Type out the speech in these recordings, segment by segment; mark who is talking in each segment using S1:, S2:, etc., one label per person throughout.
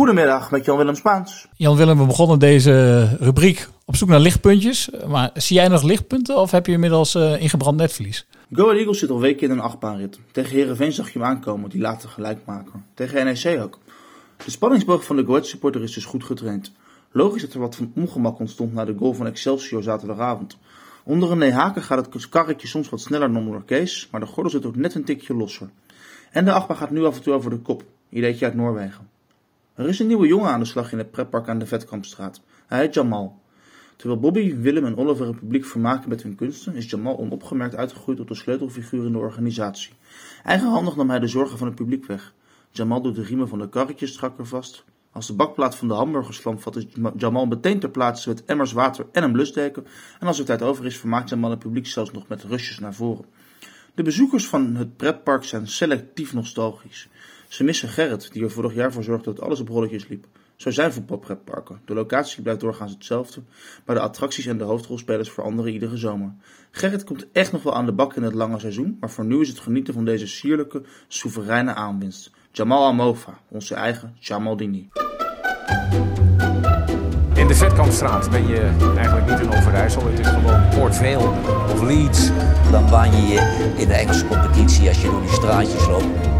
S1: Goedemiddag met Jan-Willem Spaans.
S2: Jan-Willem, we begonnen deze rubriek op zoek naar lichtpuntjes. Maar zie jij nog lichtpunten of heb je inmiddels uh, ingebrand netvlies?
S1: Go Ahead Eagles zit al weken in een achtbaanrit. Tegen Herenveen zag je hem aankomen, die later gelijk maken. Tegen NEC ook. De spanningsboog van de Go Ahead supporter is dus goed getraind. Logisch dat er wat van ongemak ontstond na de goal van Excelsior zaterdagavond. Onder een Haken gaat het karretje soms wat sneller dan onder Kees, maar de gordel zit ook net een tikje losser. En de achtbaan gaat nu af en toe over de kop. Ideetje uit Noorwegen. Er is een nieuwe jongen aan de slag in het pretpark aan de Vetkampstraat. Hij heet Jamal. Terwijl Bobby, Willem en Oliver het publiek vermaken met hun kunsten, is Jamal onopgemerkt uitgegroeid tot een sleutelfiguur in de organisatie. Eigenhandig nam hij de zorgen van het publiek weg. Jamal doet de riemen van de karretjes strakker vast. Als de bakplaat van de hamburgerslam vat Jamal meteen ter plaatse met emmers water en een blusdeken. En als er tijd over is, vermaakt Jamal het publiek zelfs nog met rustjes naar voren. De bezoekers van het pretpark zijn selectief nostalgisch. Ze missen Gerrit, die er vorig jaar voor zorgde dat alles op rolletjes liep. Zo zijn voetbalpretparken. De locatie blijft doorgaans hetzelfde, maar de attracties en de hoofdrolspelers veranderen iedere zomer. Gerrit komt echt nog wel aan de bak in het lange seizoen, maar voor nu is het genieten van deze sierlijke, soevereine aanwinst. Jamal Amova, onze eigen Jamaldini.
S3: In de Vetkampstraat ben je eigenlijk niet in Overijssel. Het is gewoon Port Vale of Leeds.
S4: Dan baan je je in de Engelse competitie als je door die straatjes loopt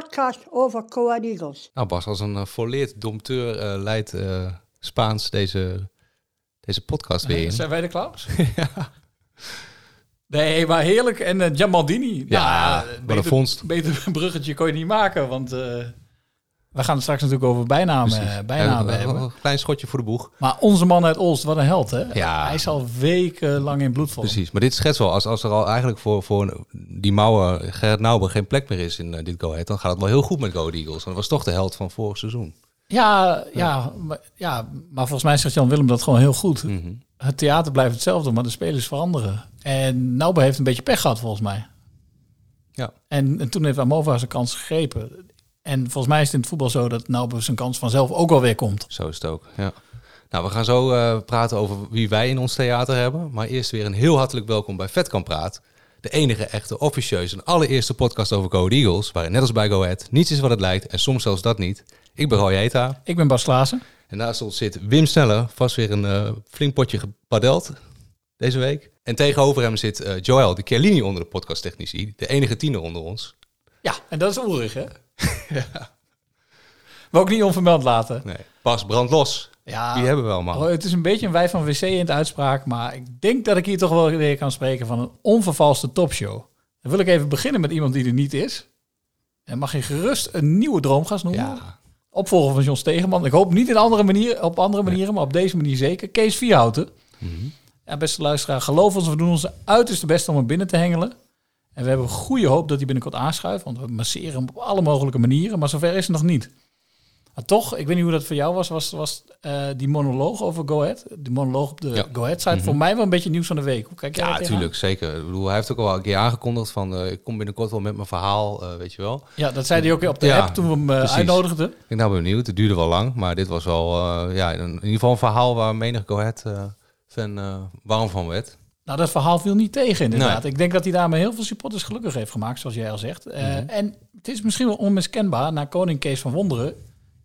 S5: podcast over Coa Eagles.
S6: Nou Bas, als een uh, volleerd domteur uh, leidt uh, Spaans deze, deze podcast weer in.
S2: Zijn wij de klaus? ja. Nee, maar heerlijk. En uh, Jamaldini.
S6: Ja, nou, beter, een vondst.
S2: Beter bruggetje kon je niet maken, want... We gaan het straks natuurlijk over bijnamen, uh, bijnamen hebben.
S6: Een klein schotje voor de boeg.
S2: Maar onze man uit Olst, wat een held, hè? Ja. Hij is al wekenlang in bloedvol.
S6: Precies, maar dit schets wel. Als, als er al eigenlijk voor, voor die mouwen Gerrit Nauber geen plek meer is in uh, dit Go Ahead... dan gaat het wel heel goed met Go Eagles. Want dat was toch de held van vorig seizoen.
S2: Ja, ja, Maar, ja maar volgens mij zegt Jan Willem dat gewoon heel goed. Mhm. Het theater blijft hetzelfde, maar de spelers veranderen. En Nauber heeft een beetje pech gehad, volgens mij. Ja. En, en toen heeft Amova zijn kans gegrepen. En volgens mij is het in het voetbal zo dat nou zijn kans vanzelf ook alweer komt.
S6: Zo is het ook, ja. Nou, we gaan zo uh, praten over wie wij in ons theater hebben. Maar eerst weer een heel hartelijk welkom bij Vet kan Praat. De enige echte, officieuze en allereerste podcast over Go Eagles. Waarin net als bij Go Ahead niets is wat het lijkt en soms zelfs dat niet. Ik ben Roy Eta.
S2: Ik ben Bas Klaassen.
S6: En naast ons zit Wim Sneller. Vast weer een uh, flink potje gepadeld deze week. En tegenover hem zit uh, Joël, de Chiellini onder de podcasttechnici. De enige tiener onder ons.
S2: Ja, en dat is oerig, hè? ja. Maar ook niet onvermeld laten.
S6: Nee. Pas brand los. Ja, die hebben we wel, man.
S2: Oh, het is een beetje een wij van WC in de uitspraak, maar ik denk dat ik hier toch wel weer kan spreken van een onvervalste topshow. Dan wil ik even beginnen met iemand die er niet is. En mag je gerust een nieuwe droomgast noemen. Ja. Opvolger van John Stegeman. Ik hoop niet in andere manier, op andere manieren, maar op deze manier zeker. Kees Vierhouten. Mm Ja, beste luisteraar, geloof ons, we doen onze uiterste best om hem binnen te hengelen. En we hebben goede hoop dat hij binnenkort aanschuift, want we masseren hem op alle mogelijke manieren, maar zover is het nog niet. Maar toch, ik weet niet hoe dat voor jou was, was, was uh, die monoloog over Go Ahead, die monoloog op de Go Ahead site, voor mhm. mij wel een beetje nieuws van de week. Hoe kijk jij
S6: Ja, natuurlijk, zeker. Ik bedoel, hij heeft ook al een keer aangekondigd van, uh, ik kom binnenkort wel met mijn verhaal, uh, weet je wel.
S2: Ja, dat zei hij ook op de ja, app toen we hem uitnodigden.
S6: Ik ben benieuwd, het duurde wel lang, maar dit was wel ja, in ieder geval een verhaal waar menig Go Ahead fan warm van werd.
S2: Nou, dat verhaal viel niet tegen, inderdaad. Ik denk dat hij daarmee heel veel supporters gelukkig heeft gemaakt, zoals jij al zegt. Uh, En het is misschien wel onmiskenbaar. Na koning Kees van Wonderen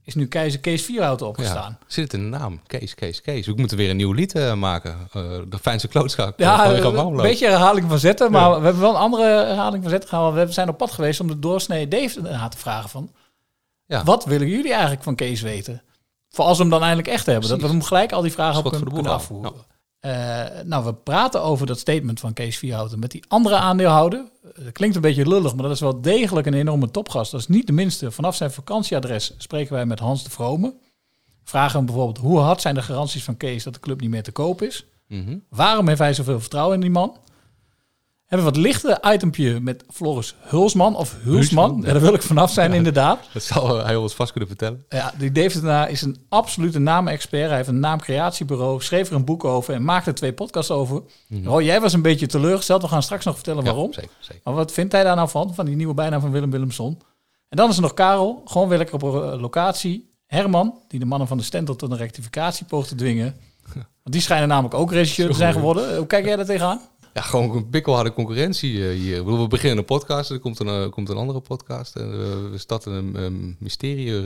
S2: is nu keizer Kees Vierhouten opgestaan.
S6: Ja, zit in de naam. Kees, Kees, Kees. We moeten weer een nieuw lied uh, maken. Uh, de fijnste klootschak.
S2: Ja, een beetje herhaling van zetten. Maar we hebben wel een andere herhaling van zetten gehaald. We zijn op pad geweest om de doorsnee Dave te vragen van... Ja. Wat willen jullie eigenlijk van Kees weten? Voor als we hem dan eindelijk echt hebben. Dat we hem gelijk al die vragen op kunnen, kunnen afvoeren. Uh, nou, we praten over dat statement van Kees Vierhouten met die andere aandeelhouder. Dat klinkt een beetje lullig, maar dat is wel degelijk een enorme topgast. Dat is niet de minste. Vanaf zijn vakantieadres spreken wij met Hans de Vrome. Vragen hem bijvoorbeeld, hoe hard zijn de garanties van Kees dat de club niet meer te koop is? Mm Waarom heeft hij zoveel vertrouwen in die man? Hebben we wat lichter itempje met Floris Hulsman of Hulsman.
S6: Hulsman,
S2: Ja, daar wil ik vanaf zijn inderdaad.
S6: Dat zal hij ons vast kunnen vertellen.
S2: Ja, die Deventer is een absolute naamexpert. Hij heeft een naamcreatiebureau, schreef er een boek over en maakte er twee podcasts over. Roy, jij was een beetje teleurgesteld. We gaan straks nog vertellen waarom.
S6: Ja, zeker, zeker.
S2: Maar wat vindt hij daar nou van, van die nieuwe bijnaam van Willem Willemson? En dan is er nog Karel, gewoon weer lekker op eh, locatie. Herman, die de mannen van de Stentel tot een rectificatie poogt te dwingen. Want die schijnen namelijk ook regisseur te zijn geworden. Hoe kijk jij daar tegenaan?
S6: Ja, gewoon een bikkelharde concurrentie eh, hier. Ik bedoel, we beginnen een podcast, er komt een, eh, komt een andere podcast. En eh, we starten een, mysterie. eh,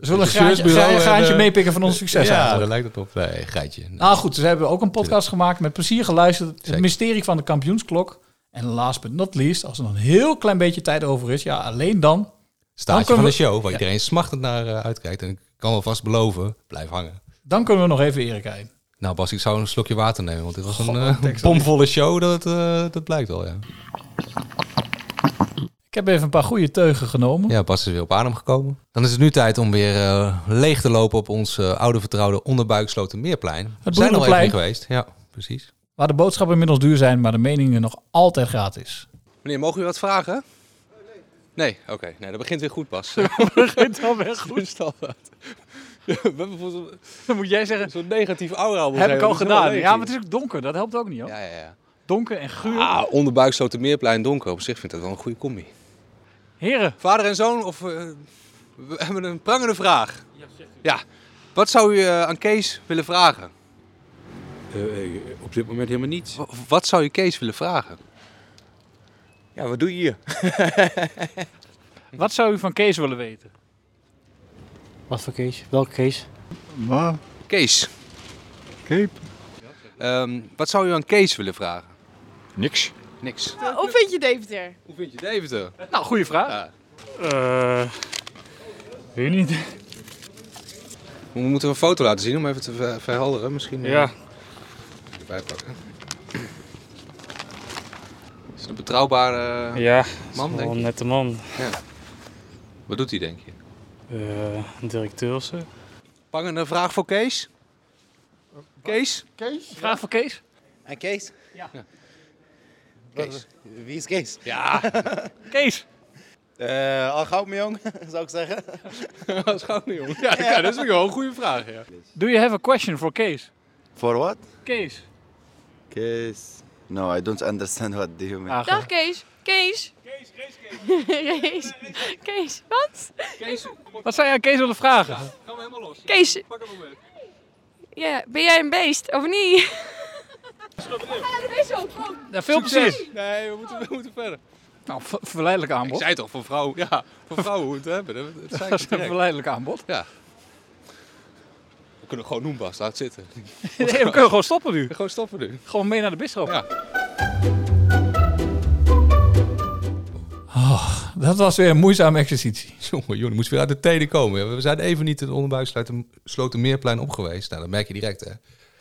S2: Zullen we een
S6: eh,
S2: meepikken van ons succes
S6: Ja,
S2: eigenlijk?
S6: daar lijkt het op. Nee, geitje.
S2: Nou goed, ze hebben ook een podcast gemaakt met plezier geluisterd. Het
S6: Zeker.
S2: mysterie van de kampioensklok. En last but not least, als er nog een heel klein beetje tijd over is, ja, alleen dan.
S6: Staartje
S2: kunnen
S6: van de show, waar iedereen smachtend naar uitkijkt. En ik kan alvast beloven, blijf hangen.
S2: Dan kunnen we nog even Erik heen.
S6: Nou Bas, ik zou een slokje water nemen, want dit was een
S2: God,
S6: bomvolle show. Dat, eh, dat blijkt wel, ja.
S2: Ik heb even een paar goede teugen genomen.
S6: Ja, Bas is weer op adem gekomen. Dan is het nu tijd om weer eh, leeg te lopen op ons oude vertrouwde onderbuiksloten Meerplein. We zijn al even geweest. Ja, precies.
S2: Waar de boodschappen inmiddels duur zijn, maar de meningen nog altijd gratis.
S6: Meneer, mogen we wat vragen? Nee, oké. Nee, dat begint weer goed, Bas.
S2: begint alweer goed.
S6: We hebben voor zo'n
S2: Dan moet jij zeggen,
S6: zo'n negatief aura
S2: heb ik al gedaan. Ja, maar het is ook donker. Dat helpt ook niet, hoor.
S6: Ja, ja, ja.
S2: Donker en geur.
S6: Ah, onderbuiksloten Meerplein donker. Op zich vind ik dat wel een goede combi.
S2: Heren,
S6: Vader en zoon, of eh, we hebben een prangende vraag. Ja. Wat zou u eh, aan Kees willen vragen?
S7: op dit moment helemaal niets.
S6: W- Wat zou je Kees willen vragen?
S7: Ja, wat doe je hier?
S2: wat zou u van Kees willen weten?
S8: Wat voor Kees? Welke Kees?
S6: Kees.
S7: Cape.
S6: Ehm, wat zou u aan Kees willen vragen?
S7: Niks.
S6: Niks.
S9: Hoe vind je Deventer?
S6: Hoe vind je Deventer?
S2: Nou, goede vraag.
S6: Ja.
S8: Eh, weet niet.
S6: We moeten een foto laten zien om even te ver- verhelderen. Misschien eh,
S8: Ja.
S6: erbij pakken. Is het een betrouwbare...
S8: Ja,
S6: Man, denk
S8: een
S6: je?
S8: nette man.
S6: Wat doet hij, denk je?
S8: Eh directeurse.
S6: Pangende vraag voor Kees? Kees?
S2: Vraag voor Kees?
S10: En Kees?
S6: Kees.
S10: Wie is Kees?
S6: Ja,
S2: Kees!
S10: Eh, al gauw, mijn jong, zou ik zeggen.
S6: gewoon niet, jongen. Ja, ja, dat is wel een goede vraag, ja.
S2: Do you have a question for Kees?
S10: For what?
S2: Kees.
S10: Kees. No, I don't understand what do you mean.
S2: Ah,
S9: Dag Kees. Kees. Kees, Kees, Kees. Kees, wat?
S6: Kees,
S2: Wat zou jij aan Kees willen vragen?
S6: gaan we helemaal los.
S9: Kees,
S6: Pak hem moment.
S9: ja, ben jij een beest of niet?
S2: Ja, veel plezier.
S6: Nee, we moeten, we moeten verder.
S2: Nou, ver- verleidelijk
S6: Ik
S2: aanbod.
S6: zei toch voor vrouwen, ja, voor vrouwen hoe het hebben. Dat, dat zei ik
S2: Dat is een verleidelijk aanbod.
S6: Ja. We kunnen gewoon noemen, Bas. Laat zitten.
S2: Nee, we kunnen gewoon stoppen nu.
S6: Gewoon stoppen nu.
S2: Gewoon mee naar de bistro.
S6: Ja.
S2: Dat was weer een moeizame exercitie.
S6: Jongen, jongen, moest weer uit de tenen komen. We zijn even niet het onderbuiksloten Meerplein op geweest. Nou, dat merk je direct, hè.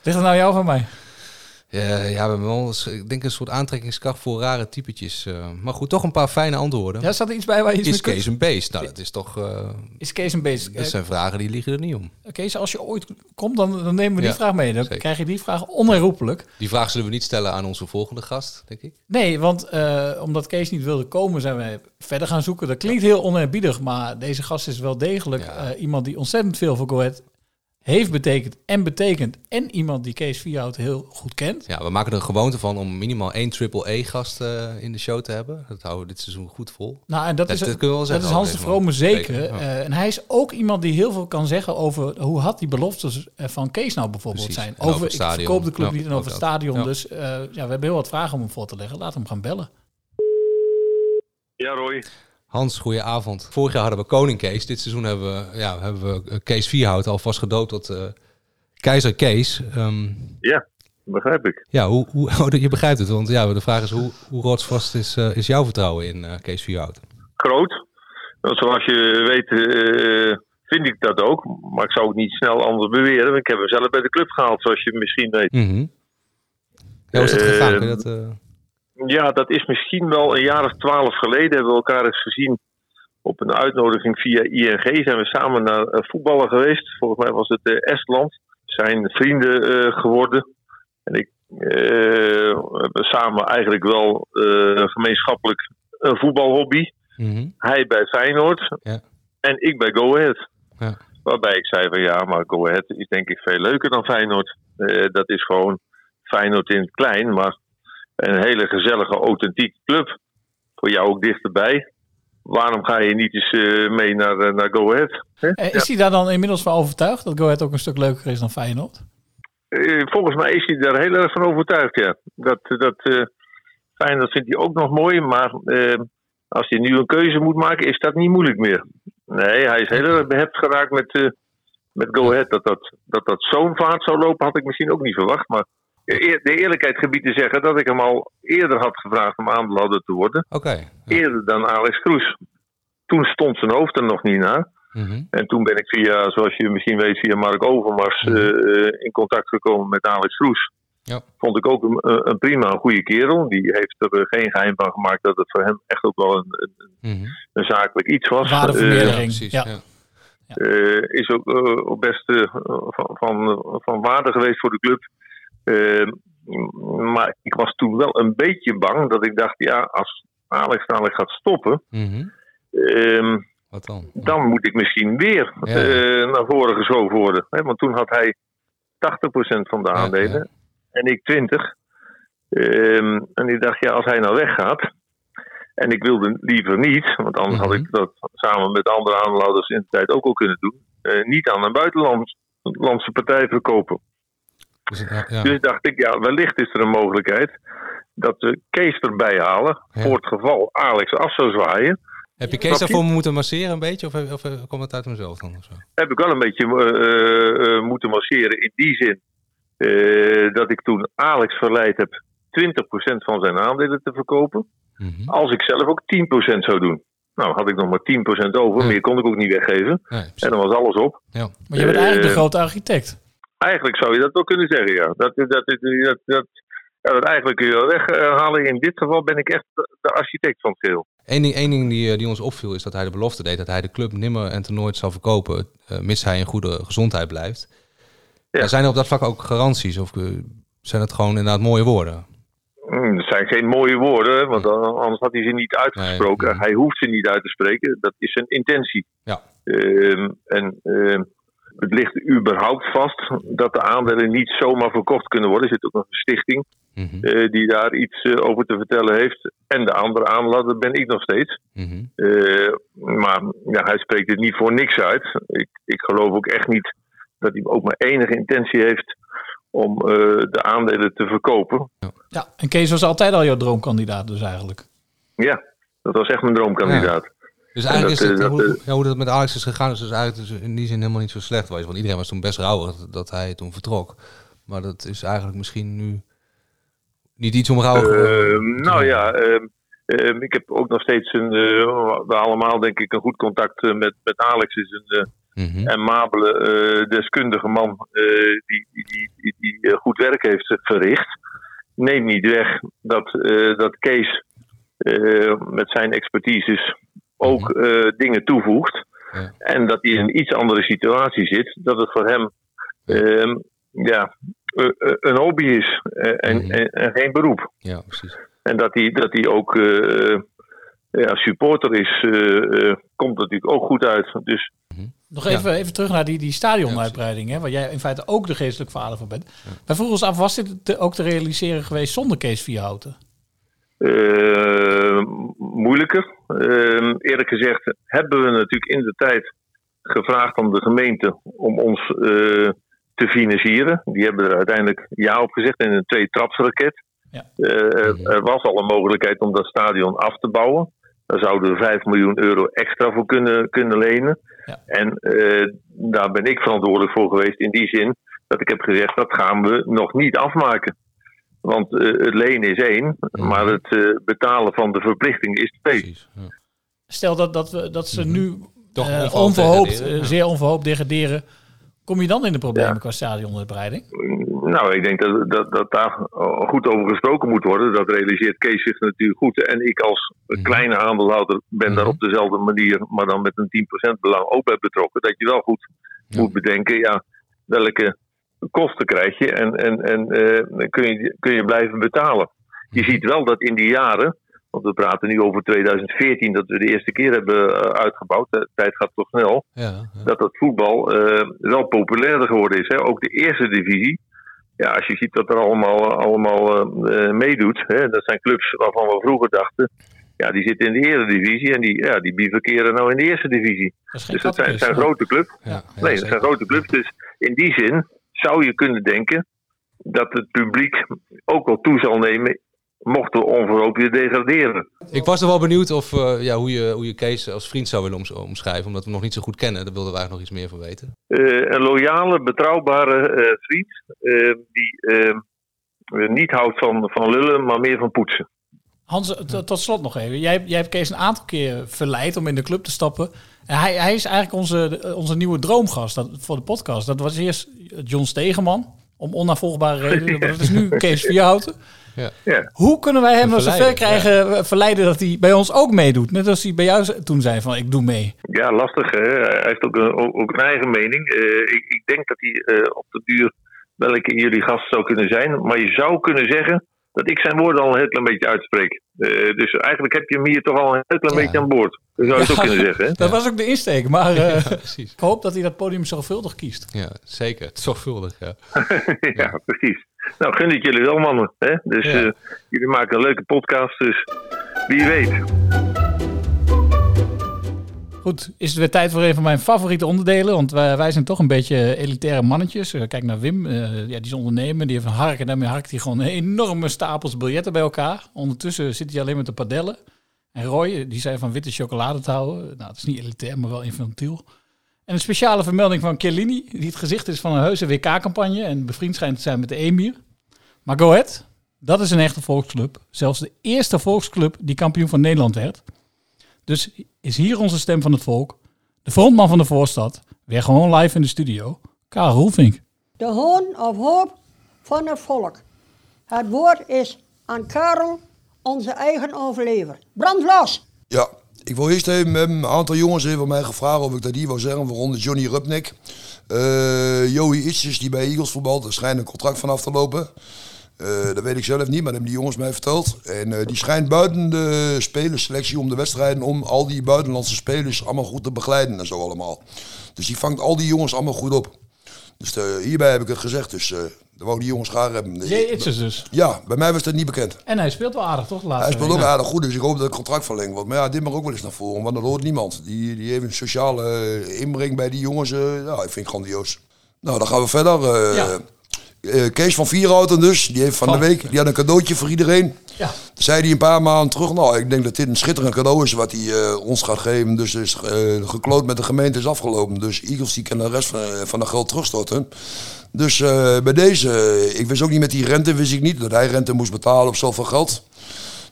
S2: Ligt het nou jou van mij?
S6: Ja, ja, we hebben wel, ik denk een soort aantrekkingskracht voor rare typetjes. eh. maar goed, toch een paar fijne antwoorden.
S2: Ja, staat er iets bij waar je iets
S6: is
S2: mee kunt?
S6: Kees een beest? Nou, dat is toch... eh,
S2: Is Kees een beest?
S6: dat zijn vragen die liegen er niet om.
S2: Kees, als je ooit komt, dan, dan nemen we die
S6: Ja,
S2: vraag mee. Dan
S6: zeker.
S2: krijg je die vraag onherroepelijk.
S6: Die vraag zullen we niet stellen aan onze volgende gast, denk ik.
S2: Nee, want eh, omdat Kees niet wilde komen, zijn wij verder gaan zoeken. Dat klinkt heel oneerbiedig, maar deze gast is wel degelijk
S6: Ja.
S2: iemand die ontzettend veel voor Go Ahead heeft betekend en betekent. En iemand die Kees Vierhout heel goed kent.
S6: Ja, we maken er een gewoonte van om minimaal één triple-E-gast eh, in de show te hebben. Dat houden we dit seizoen goed vol.
S2: Nou, en dat,
S6: Dat-
S2: is,
S6: dat kunnen we wel
S2: dat is Hans de Vrome zeker. Eh, en hij is ook iemand die heel veel kan zeggen over hoe had die beloftes eh, van Kees nou bijvoorbeeld
S6: Precies.
S2: zijn.
S6: Over
S2: ik verkoop de club
S6: Ja,
S2: niet en over het stadion.
S6: Ja.
S2: Dus eh, ja, we hebben heel wat vragen om hem voor te leggen. Laat hem gaan bellen.
S11: Ja, Roy.
S6: Hans, goeie avond. Vorig jaar hadden we Koning Kees. Dit seizoen hebben we, ja, hebben we eh, Kees Vierhout alvast gedood tot eh, Keizer Kees. Ehm,
S11: Ja, begrijp ik.
S6: ja, hoe, hoe, oh, je begrijpt het. Want ja, de vraag is, hoe, hoe rotsvast is, eh, is jouw vertrouwen in Kees Vierhout?
S11: Groot. Want zoals je weet vind ik dat ook. Maar ik zou ook niet snel anders beweren. want Ik heb hem zelf bij de club gehaald, zoals je misschien weet.
S6: Mhm. Ja, hoe is dat gegaan? Dat,
S11: Ja, dat is misschien wel een jaar of twaalf geleden. Hebben we elkaar eens gezien op een uitnodiging via ING. Zijn we samen naar eh, voetballen geweest. Volgens mij was het eh, Estland. Zijn vrienden eh, geworden. En ik we hebben samen eigenlijk wel gemeenschappelijk een voetbalhobby.
S6: Mhm.
S11: Hij bij Feyenoord
S6: Ja.
S11: en ik bij Go Ahead.
S6: Ja.
S11: Waarbij ik zei van ja, maar Go Ahead is denk ik veel leuker dan Feyenoord. Dat is gewoon Feyenoord in het klein, maar een hele gezellige, authentieke club. Voor jou ook dichterbij. Waarom ga je niet eens eh, mee naar, eh, naar Go Ahead? hè?
S2: Eh, Is hij daar dan inmiddels van overtuigd dat Go Ahead ook een stuk leuker is dan Feyenoord?
S11: Eh, volgens mij is hij daar heel erg van overtuigd, ja. Dat, dat eh Feyenoord vindt hij ook nog mooi, maar eh, als hij nu een keuze moet maken, is dat niet moeilijk meer. Nee, hij is heel erg behept geraakt met, eh, met Go Ahead. Dat dat, dat, dat zo'n vaart zou lopen, had ik misschien ook niet verwacht. Maar de eerlijkheid gebied te zeggen dat ik hem al eerder had gevraagd om aandeelhouder te worden.
S6: Oké.
S11: Eerder dan Alex Kroes. Toen stond zijn hoofd er nog niet naar.
S6: Mhm.
S11: En toen ben ik via, zoals je misschien weet, via Mark Overmars eh, eh, in contact gekomen met Alex Kroes.
S6: Ja.
S11: Vond ik ook een, een prima, een goede kerel. Die heeft er eh, geen geheim van gemaakt dat het voor hem echt ook wel een, een,
S6: Mhm.
S11: een zakelijk iets was.
S2: Waardevermeerdering.
S11: Eh,
S6: Precies.
S2: Ja.
S6: Ja.
S11: eh, is ook eh, best eh, van, van, van waarde geweest voor de club. Eh, maar ik was toen wel een beetje bang dat ik dacht, ja, als Alex dadelijk gaat stoppen,
S6: Mhm.
S11: ehm,
S6: Wat dan?
S11: dan moet ik misschien weer
S6: Ja.
S11: eh, naar voren geschoven worden. Hè? Want toen had hij 80% van de aandelen
S6: ja.
S11: en ik 20%. Ehm, en ik dacht, ja, als hij nou weggaat. En ik wilde liever niet, want anders had
S6: Mhm.
S11: ik dat samen met andere aandeelhouders in de tijd ook al kunnen doen. eh, niet aan een buitenlandse partij verkopen.
S6: Dus, het- ja, ja.
S11: Dus dacht ik, ja, wellicht is er een mogelijkheid dat we Kees erbij halen.
S6: Ja.
S11: Voor het geval Alex af zou zwaaien.
S6: Heb je Kees daarvoor moeten masseren een beetje? Of, of, of komt het uit hemzelf dan? Of zo?
S11: heb ik wel een beetje eh, eh, moeten masseren in die zin eh, dat ik toen Alex verleid heb 20% van zijn aandelen te verkopen.
S6: Mhm.
S11: Als ik zelf ook 10% zou doen. Nou, had ik nog maar 10% over.
S6: Ja.
S11: Meer kon ik ook niet weggeven. En dan was alles op.
S6: ja.
S2: Maar je bent eigenlijk de
S11: Eh,
S2: grote architect.
S11: Eigenlijk zou je dat wel kunnen zeggen, ja. Dat, dat, dat, dat, dat, ja, dat eigenlijk kun je wel weghalen. In dit geval ben ik echt de, architect van het geheel.
S6: Eén ding, één ding die, eh, die ons opviel is dat hij de belofte deed dat hij de club nimmer en ten nooit zal verkopen, eh, mits hij in goede gezondheid blijft.
S11: Ja.
S6: Zijn er op dat vlak ook garanties of eh, zijn het gewoon inderdaad mooie woorden?
S11: Hmm, Het zijn geen mooie woorden, want anders had hij ze niet uitgesproken.
S6: Nee.
S11: Hij hoeft ze niet uit te spreken. Dat is zijn intentie.
S6: Ja.
S11: Ehm, en ehm, het ligt überhaupt vast dat de aandelen niet zomaar verkocht kunnen worden. Er zit ook nog een stichting
S6: Mhm.
S11: eh, die daar iets eh, over te vertellen heeft. En de andere aanlader ben ik nog steeds.
S6: Mhm.
S11: Eh, maar ja, hij spreekt het niet voor niks uit. Ik, ik geloof ook echt niet dat hij ook maar enige intentie heeft om eh, de aandelen te verkopen.
S2: Ja, en Kees was altijd al jouw droomkandidaat dus eigenlijk.
S11: Ja, dat was echt mijn droomkandidaat.
S6: Dus eigenlijk
S11: dat,
S6: is het,
S11: dat,
S6: hoe, ja, hoe dat met Alex is gegaan, is dus eigenlijk dus in die zin helemaal niet zo slecht. geweest. Want iedereen was toen best rouwig dat, hij toen vertrok. Maar dat is eigenlijk misschien nu niet iets om rouwig
S11: Eh, nou ja, ehm, ehm, ik heb ook nog steeds een, eh, we allemaal denk ik een goed contact eh, met, met Alex. is een eh,
S6: Mhm.
S11: amabele, eh, deskundige man die, die, die, die, goed werk heeft verricht. Neem niet weg dat, dat Kees met zijn expertises ook eh, dingen toevoegt.
S6: Ja.
S11: En dat hij in een iets andere situatie zit. Dat het voor hem ehm, ja, eh, eh, een hobby is en,
S6: Mhm.
S11: en, en geen beroep.
S6: Ja, precies.
S11: En dat hij, dat hij ook eh, ja, supporter is, eh, eh, komt natuurlijk ook goed uit. Dus
S2: Nog even, even terug naar die, die stadionuitbreiding, hè, waar jij in feite ook de geestelijk vader van bent. Wij vroegen ons af, was dit te- ook te realiseren geweest zonder Kees Vierhouten?
S11: eh, moeilijker. Eh, eerlijk gezegd hebben we natuurlijk in de tijd gevraagd aan de gemeente om ons eh, te financieren. Die hebben er uiteindelijk ja op gezegd in een twee-trapsraket.
S2: Ja.
S11: Eh, er- was al een mogelijkheid om dat stadion af te bouwen. Daar zouden we 5 miljoen euro extra voor kunnen, kunnen lenen.
S2: Ja.
S11: En daar ben ik verantwoordelijk voor geweest in die zin dat ik heb gezegd dat gaan we nog niet afmaken. Want eh, het lenen is één, maar het eh, betalen van de verplichting is twee.
S6: Precies. Ja.
S2: Stel dat, dat, we, dat ze nu
S6: Toch
S2: eh,
S6: onverhoopt
S2: onverhoopt,
S6: degraderen, ja.
S2: zeer onverhoopt degraderen. Kom je dan in de problemen
S11: Ja.
S2: qua stadionuitbreiding?
S11: Nou, ik denk dat, dat, dat daar goed over gesproken moet worden. Dat realiseert Kees zich natuurlijk goed. En ik als
S6: Mhm.
S11: kleine aandeelhouder ben daar op dezelfde manier, maar dan met een 10% belang ook bij betrokken. Dat je wel goed
S6: Ja.
S11: moet bedenken, ja, welke kosten krijg je en, en, en eh, kun, je, kun je blijven betalen. Je ziet wel dat in die jaren, want we praten nu over 2014 dat we de eerste keer hebben eh, uitgebouwd, de tijd gaat toch snel,
S6: Ja,
S11: dat het voetbal eh, wel populairder geworden is. Hè? Ook de eerste divisie. Ja, als je ziet wat er allemaal, allemaal meedoet, hè? dat zijn clubs waarvan we vroeger dachten, ja, die zitten in de eredivisie en die, ja, die bivakeren nou in de eerste divisie.
S2: Dat
S11: Dus dat zijn, zijn grote clubs.
S6: Ja, ja,
S11: nee, dat
S6: zeker.
S11: zijn grote clubs. Dus in die zin zou je kunnen denken dat het publiek ook wel toe zal nemen, mochten we onverhoopt weer degraderen.
S6: Ik was er wel benieuwd of, eh, ja, hoe, je, hoe je Kees als vriend zou willen oms- omschrijven, omdat we hem nog niet zo goed kennen. Daar wilden we eigenlijk nog iets meer van weten.
S11: Eh, een loyale, betrouwbare eh, vriend die niet houdt van, van lullen, maar meer van poetsen.
S2: Hans, tot slot nog even. Jij, jij hebt Kees een aantal keer verleid om in de club te stappen. Hij, hij is eigenlijk onze, onze nieuwe droomgast dat, voor de podcast. Dat was eerst John Stegeman, om onnavolgbare redenen. Maar dat is nu Kees Vierhouten.
S6: Ja.
S11: Ja.
S2: Hoe kunnen wij hem nou zover krijgen, eh, verleiden dat hij bij ons ook meedoet? Net als hij bij jou toen zei van, ik doe mee.
S11: Ja, lastig. Hè? Hij heeft ook een, ook een eigen mening. Eh, ik, ik denk dat hij eh, op de duur wel een keer jullie gast zou kunnen zijn. Maar je zou kunnen zeggen dat ik zijn woorden al een heel klein beetje uitspreek. Eh, dus eigenlijk heb je hem hier toch al een heel klein
S6: Ja.
S11: beetje aan boord. Dat zou je het ook kunnen zeggen. Hè?
S2: Dat was ook de insteek. Maar eh,
S6: Ja, precies.
S2: ik hoop dat hij dat podium zorgvuldig kiest.
S6: Ja, zeker. Zorgvuldig, ja.
S11: ja, precies. Nou, gun ik jullie wel, mannen. Hè? Dus
S6: Ja.
S11: eh, jullie maken een leuke podcast. Dus wie weet.
S2: Goed, is het weer tijd voor een van mijn favoriete onderdelen. Want wij, wij zijn toch een beetje elitaire mannetjes. Eh, kijk naar Wim, eh, ja, die is ondernemer. Die heeft een hark en daarmee harkt hij gewoon enorme stapels biljetten bij elkaar. Ondertussen zit hij alleen met de padellen. En Roy, die zei van witte chocolade te houden. Nou, het is niet elitair, maar wel infantiel. En een speciale vermelding van Chiellini, die het gezicht is van een heuse WK-campagne. En bevriend schijnt te zijn met de Emir. Maar Go Ahead, dat is een echte volksclub. Zelfs de eerste volksclub die kampioen van Nederland werd. Dus is hier onze stem van het volk. De frontman van de voorstad. Weer gewoon live in de studio. Karel Roelvink.
S5: De hoon of hoop van het volk. Het woord is aan Karel, onze eigen overlever. Brand los!
S12: Ja, ik wil eerst even een aantal jongens even mij gevraagd of ik dat hier wil zeggen, waaronder Johnny Rupnik. Eh Joey Itzes, die bij Eagles voetbalt, er schijnt een contract vanaf te lopen. Eh, dat weet ik zelf niet, maar dat hebben die jongens mij verteld. En eh, die schijnt buiten de spelerselectie om de wedstrijden om al die buitenlandse spelers allemaal goed te begeleiden en zo allemaal. Dus die vangt al die jongens allemaal goed op. Dus hierbij heb ik het gezegd, dus dat wou die jongens graag hebben.
S2: Jay Itzes dus.
S12: Ja, bij mij was dat niet bekend.
S2: En hij speelt wel aardig, toch? laatste
S12: Hij speelt ook aardig goed, dus ik hoop dat het contract verlengd wordt. Maar ja, dit mag ook wel eens naar voren, want dat hoort niemand. Die, die heeft een sociale eh, inbreng bij die jongens. eh, ja, ik vind het grandioos. Nou, dan gaan we verder. eh,
S2: Ja.
S12: Kees van Vierhouten dus, die heeft van
S2: Van-
S12: de week die had een cadeautje voor iedereen.
S2: Ja.
S12: Toen zei hij een paar maanden terug, nou, ik denk dat dit een schitterend cadeau is wat hij ons gaat geven. Dus is gekloot met de gemeente is afgelopen. Dus Eagles die kan de rest van, van de geld terugstorten. Dus eh, bij deze, ik wist ook niet met die rente, wist ik niet dat hij rente moest betalen op zoveel geld.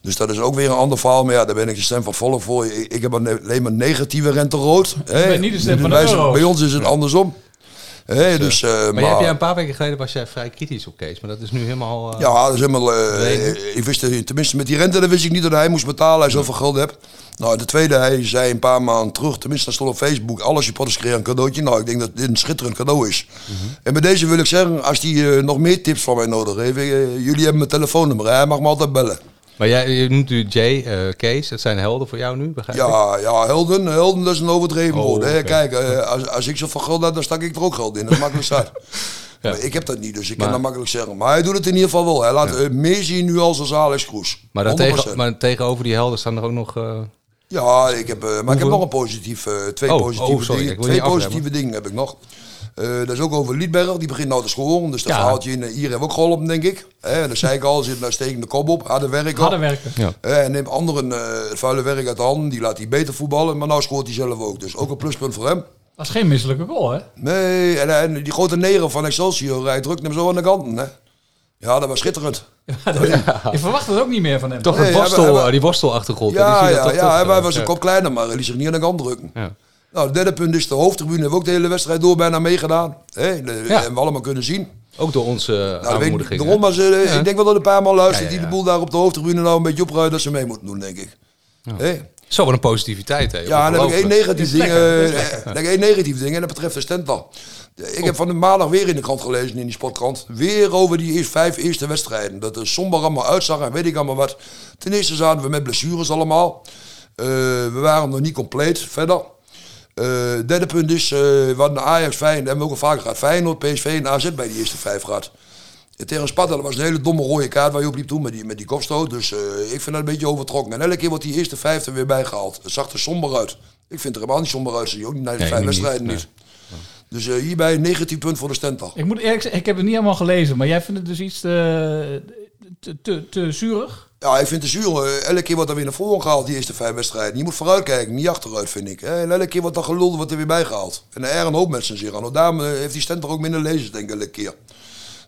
S12: Dus dat is ook weer een ander verhaal. Maar ja, daar ben ik de stem van volk voor. Ik, ik heb alleen maar negatieve rente rood.
S2: bent niet de stem van de.
S12: Bij ons is het andersom. Hè, dus, eh,
S6: Maar, hebt jij een paar weken geleden was jij vrij kritisch op Kees, maar dat is nu helemaal... eh,
S12: ja, dat is helemaal. eh, ik wist, tenminste, met die rente dat wist ik niet dat hij moest betalen. Hij zoveel geld heeft. Nou, de tweede, hij zei een paar maanden terug, tenminste, dat stond op Facebook: alles je creëren een cadeautje. Nou, ik denk dat dit een schitterend cadeau is. En bij deze wil ik zeggen, als hij eh, nog meer tips van mij nodig heeft, eh, jullie hebben mijn telefoonnummer. Hij mag me altijd bellen.
S6: Maar jij je noemt nu Jay, eh, Kees, dat zijn helden voor jou nu, begrijp ik?
S12: Ja, ja, helden, helden, dat is een overdreven
S6: Oh,
S12: woord.
S6: oké.
S12: Kijk, als, als ik zoveel geld had, dan stak ik er ook geld in. Dat is makkelijk zat.
S6: Ja.
S12: Maar ik heb dat niet, dus ik
S6: Maar-
S12: kan dat makkelijk zeggen. Maar hij doet het in ieder geval wel. Hij laat eh, meer zien nu als als Alex Kroes.
S6: Maar, dan
S12: 100%.
S6: tegen, maar tegenover die helden staan er ook nog...
S12: Ja, ik heb, eh, maar ik heb nog een positief, eh, twee
S6: Oh,
S12: positieve
S6: oh, sorry,
S12: dingen.
S6: ik wil
S12: Twee positieve dingen heb ik nog. Eh, dat is ook over Liedberg, die begint nou te scholen. Dus dat
S2: Ja.
S12: verhaaltje in, hier hebben we ook geholpen, denk ik. Eh, dat zei ik al, zit naar stekende kop op, harde werken.
S2: Harde werken.
S6: ja.
S12: Eh, en neemt anderen eh, het vuile werk uit de handen, die laat hij beter voetballen. Maar nou scoort hij zelf ook, dus ook een pluspunt voor hem.
S2: Dat is geen misselijke goal, hè?
S12: Nee, en, en die grote negen van Excelsior, hij drukt hem zo aan de kanten. Hè? Ja, dat was schitterend.
S2: Je verwacht het ook niet meer van hem.
S6: Toch
S12: Nee,
S6: een
S12: hij-
S6: worstel,
S12: hij-
S6: eh, die worstelachtergrond. hè, die
S12: Ja, ja,
S6: toch
S12: ja, hij
S6: eh,
S12: was een
S6: ja.
S12: kop kleiner, maar hij liet zich niet aan de kant drukken.
S6: Ja.
S12: Nou, het derde punt is de hoofdtribune. Hebben we ook de hele wedstrijd door bijna meegedaan. De,
S6: Ja.
S12: Hebben we allemaal kunnen zien.
S6: Ook door onze
S12: Nou, dat weet ik,
S6: aanmoediging.
S12: daarom eh,
S6: Ja.
S12: Ik denk wel dat een paar man luistert
S6: Ja, ja,
S12: die
S6: ja.
S12: de boel daar op de hoofdtribune nou een beetje opruimen dat ze mee moeten doen, denk ik.
S6: Zo, wat een positiviteit, hè?
S12: Ja, en dan heb ik één negatief
S6: Is
S12: ding. eh,
S6: is lekker.
S12: dan heb ik één negatief ding en dat betreft de Stental. Ik heb van de maandag weer in de krant gelezen, in die sportkrant. Weer over die eerste, vijf eerste wedstrijden. Dat er somber allemaal uitzag en weet ik allemaal wat. Ten eerste zaten we met blessures allemaal. Eh, we waren nog niet compleet verder. Eh, derde punt is, eh, we hadden Ajax, Feyenoord, hebben we ook al vaker gehad. Feyenoord, PSV en AZ bij die eerste vijf gehad. En Tegen Sparta dat was een hele domme rode kaart waar je op liep toen met die, met die kopstoot. Dus eh, ik vind dat een beetje overtrokken. En elke keer wordt die eerste vijf er weer bijgehaald. Het zag er somber uit. Ik vind het er helemaal niet somber uit. Zie je ook niet naar de
S2: Nee,
S12: vijf wedstrijden
S2: niet,
S12: niet. Dus eh, hierbij een negatief punt voor de Stental.
S2: Ik moet eerlijk zeggen, ik heb het niet allemaal gelezen, maar jij vindt het dus iets te, te, te, te zuurig?
S12: Ja, ik vind het zuur. eh, Elke keer wordt er weer naar voren gehaald, die eerste vijf wedstrijden. Je moet vooruitkijken, niet achteruit, vind ik. En elke keer wordt er gelul, wordt er weer bijgehaald. En er een hoop mensen zich aan. Daarom eh, heeft die Stental ook minder lezers, denk ik, elke keer.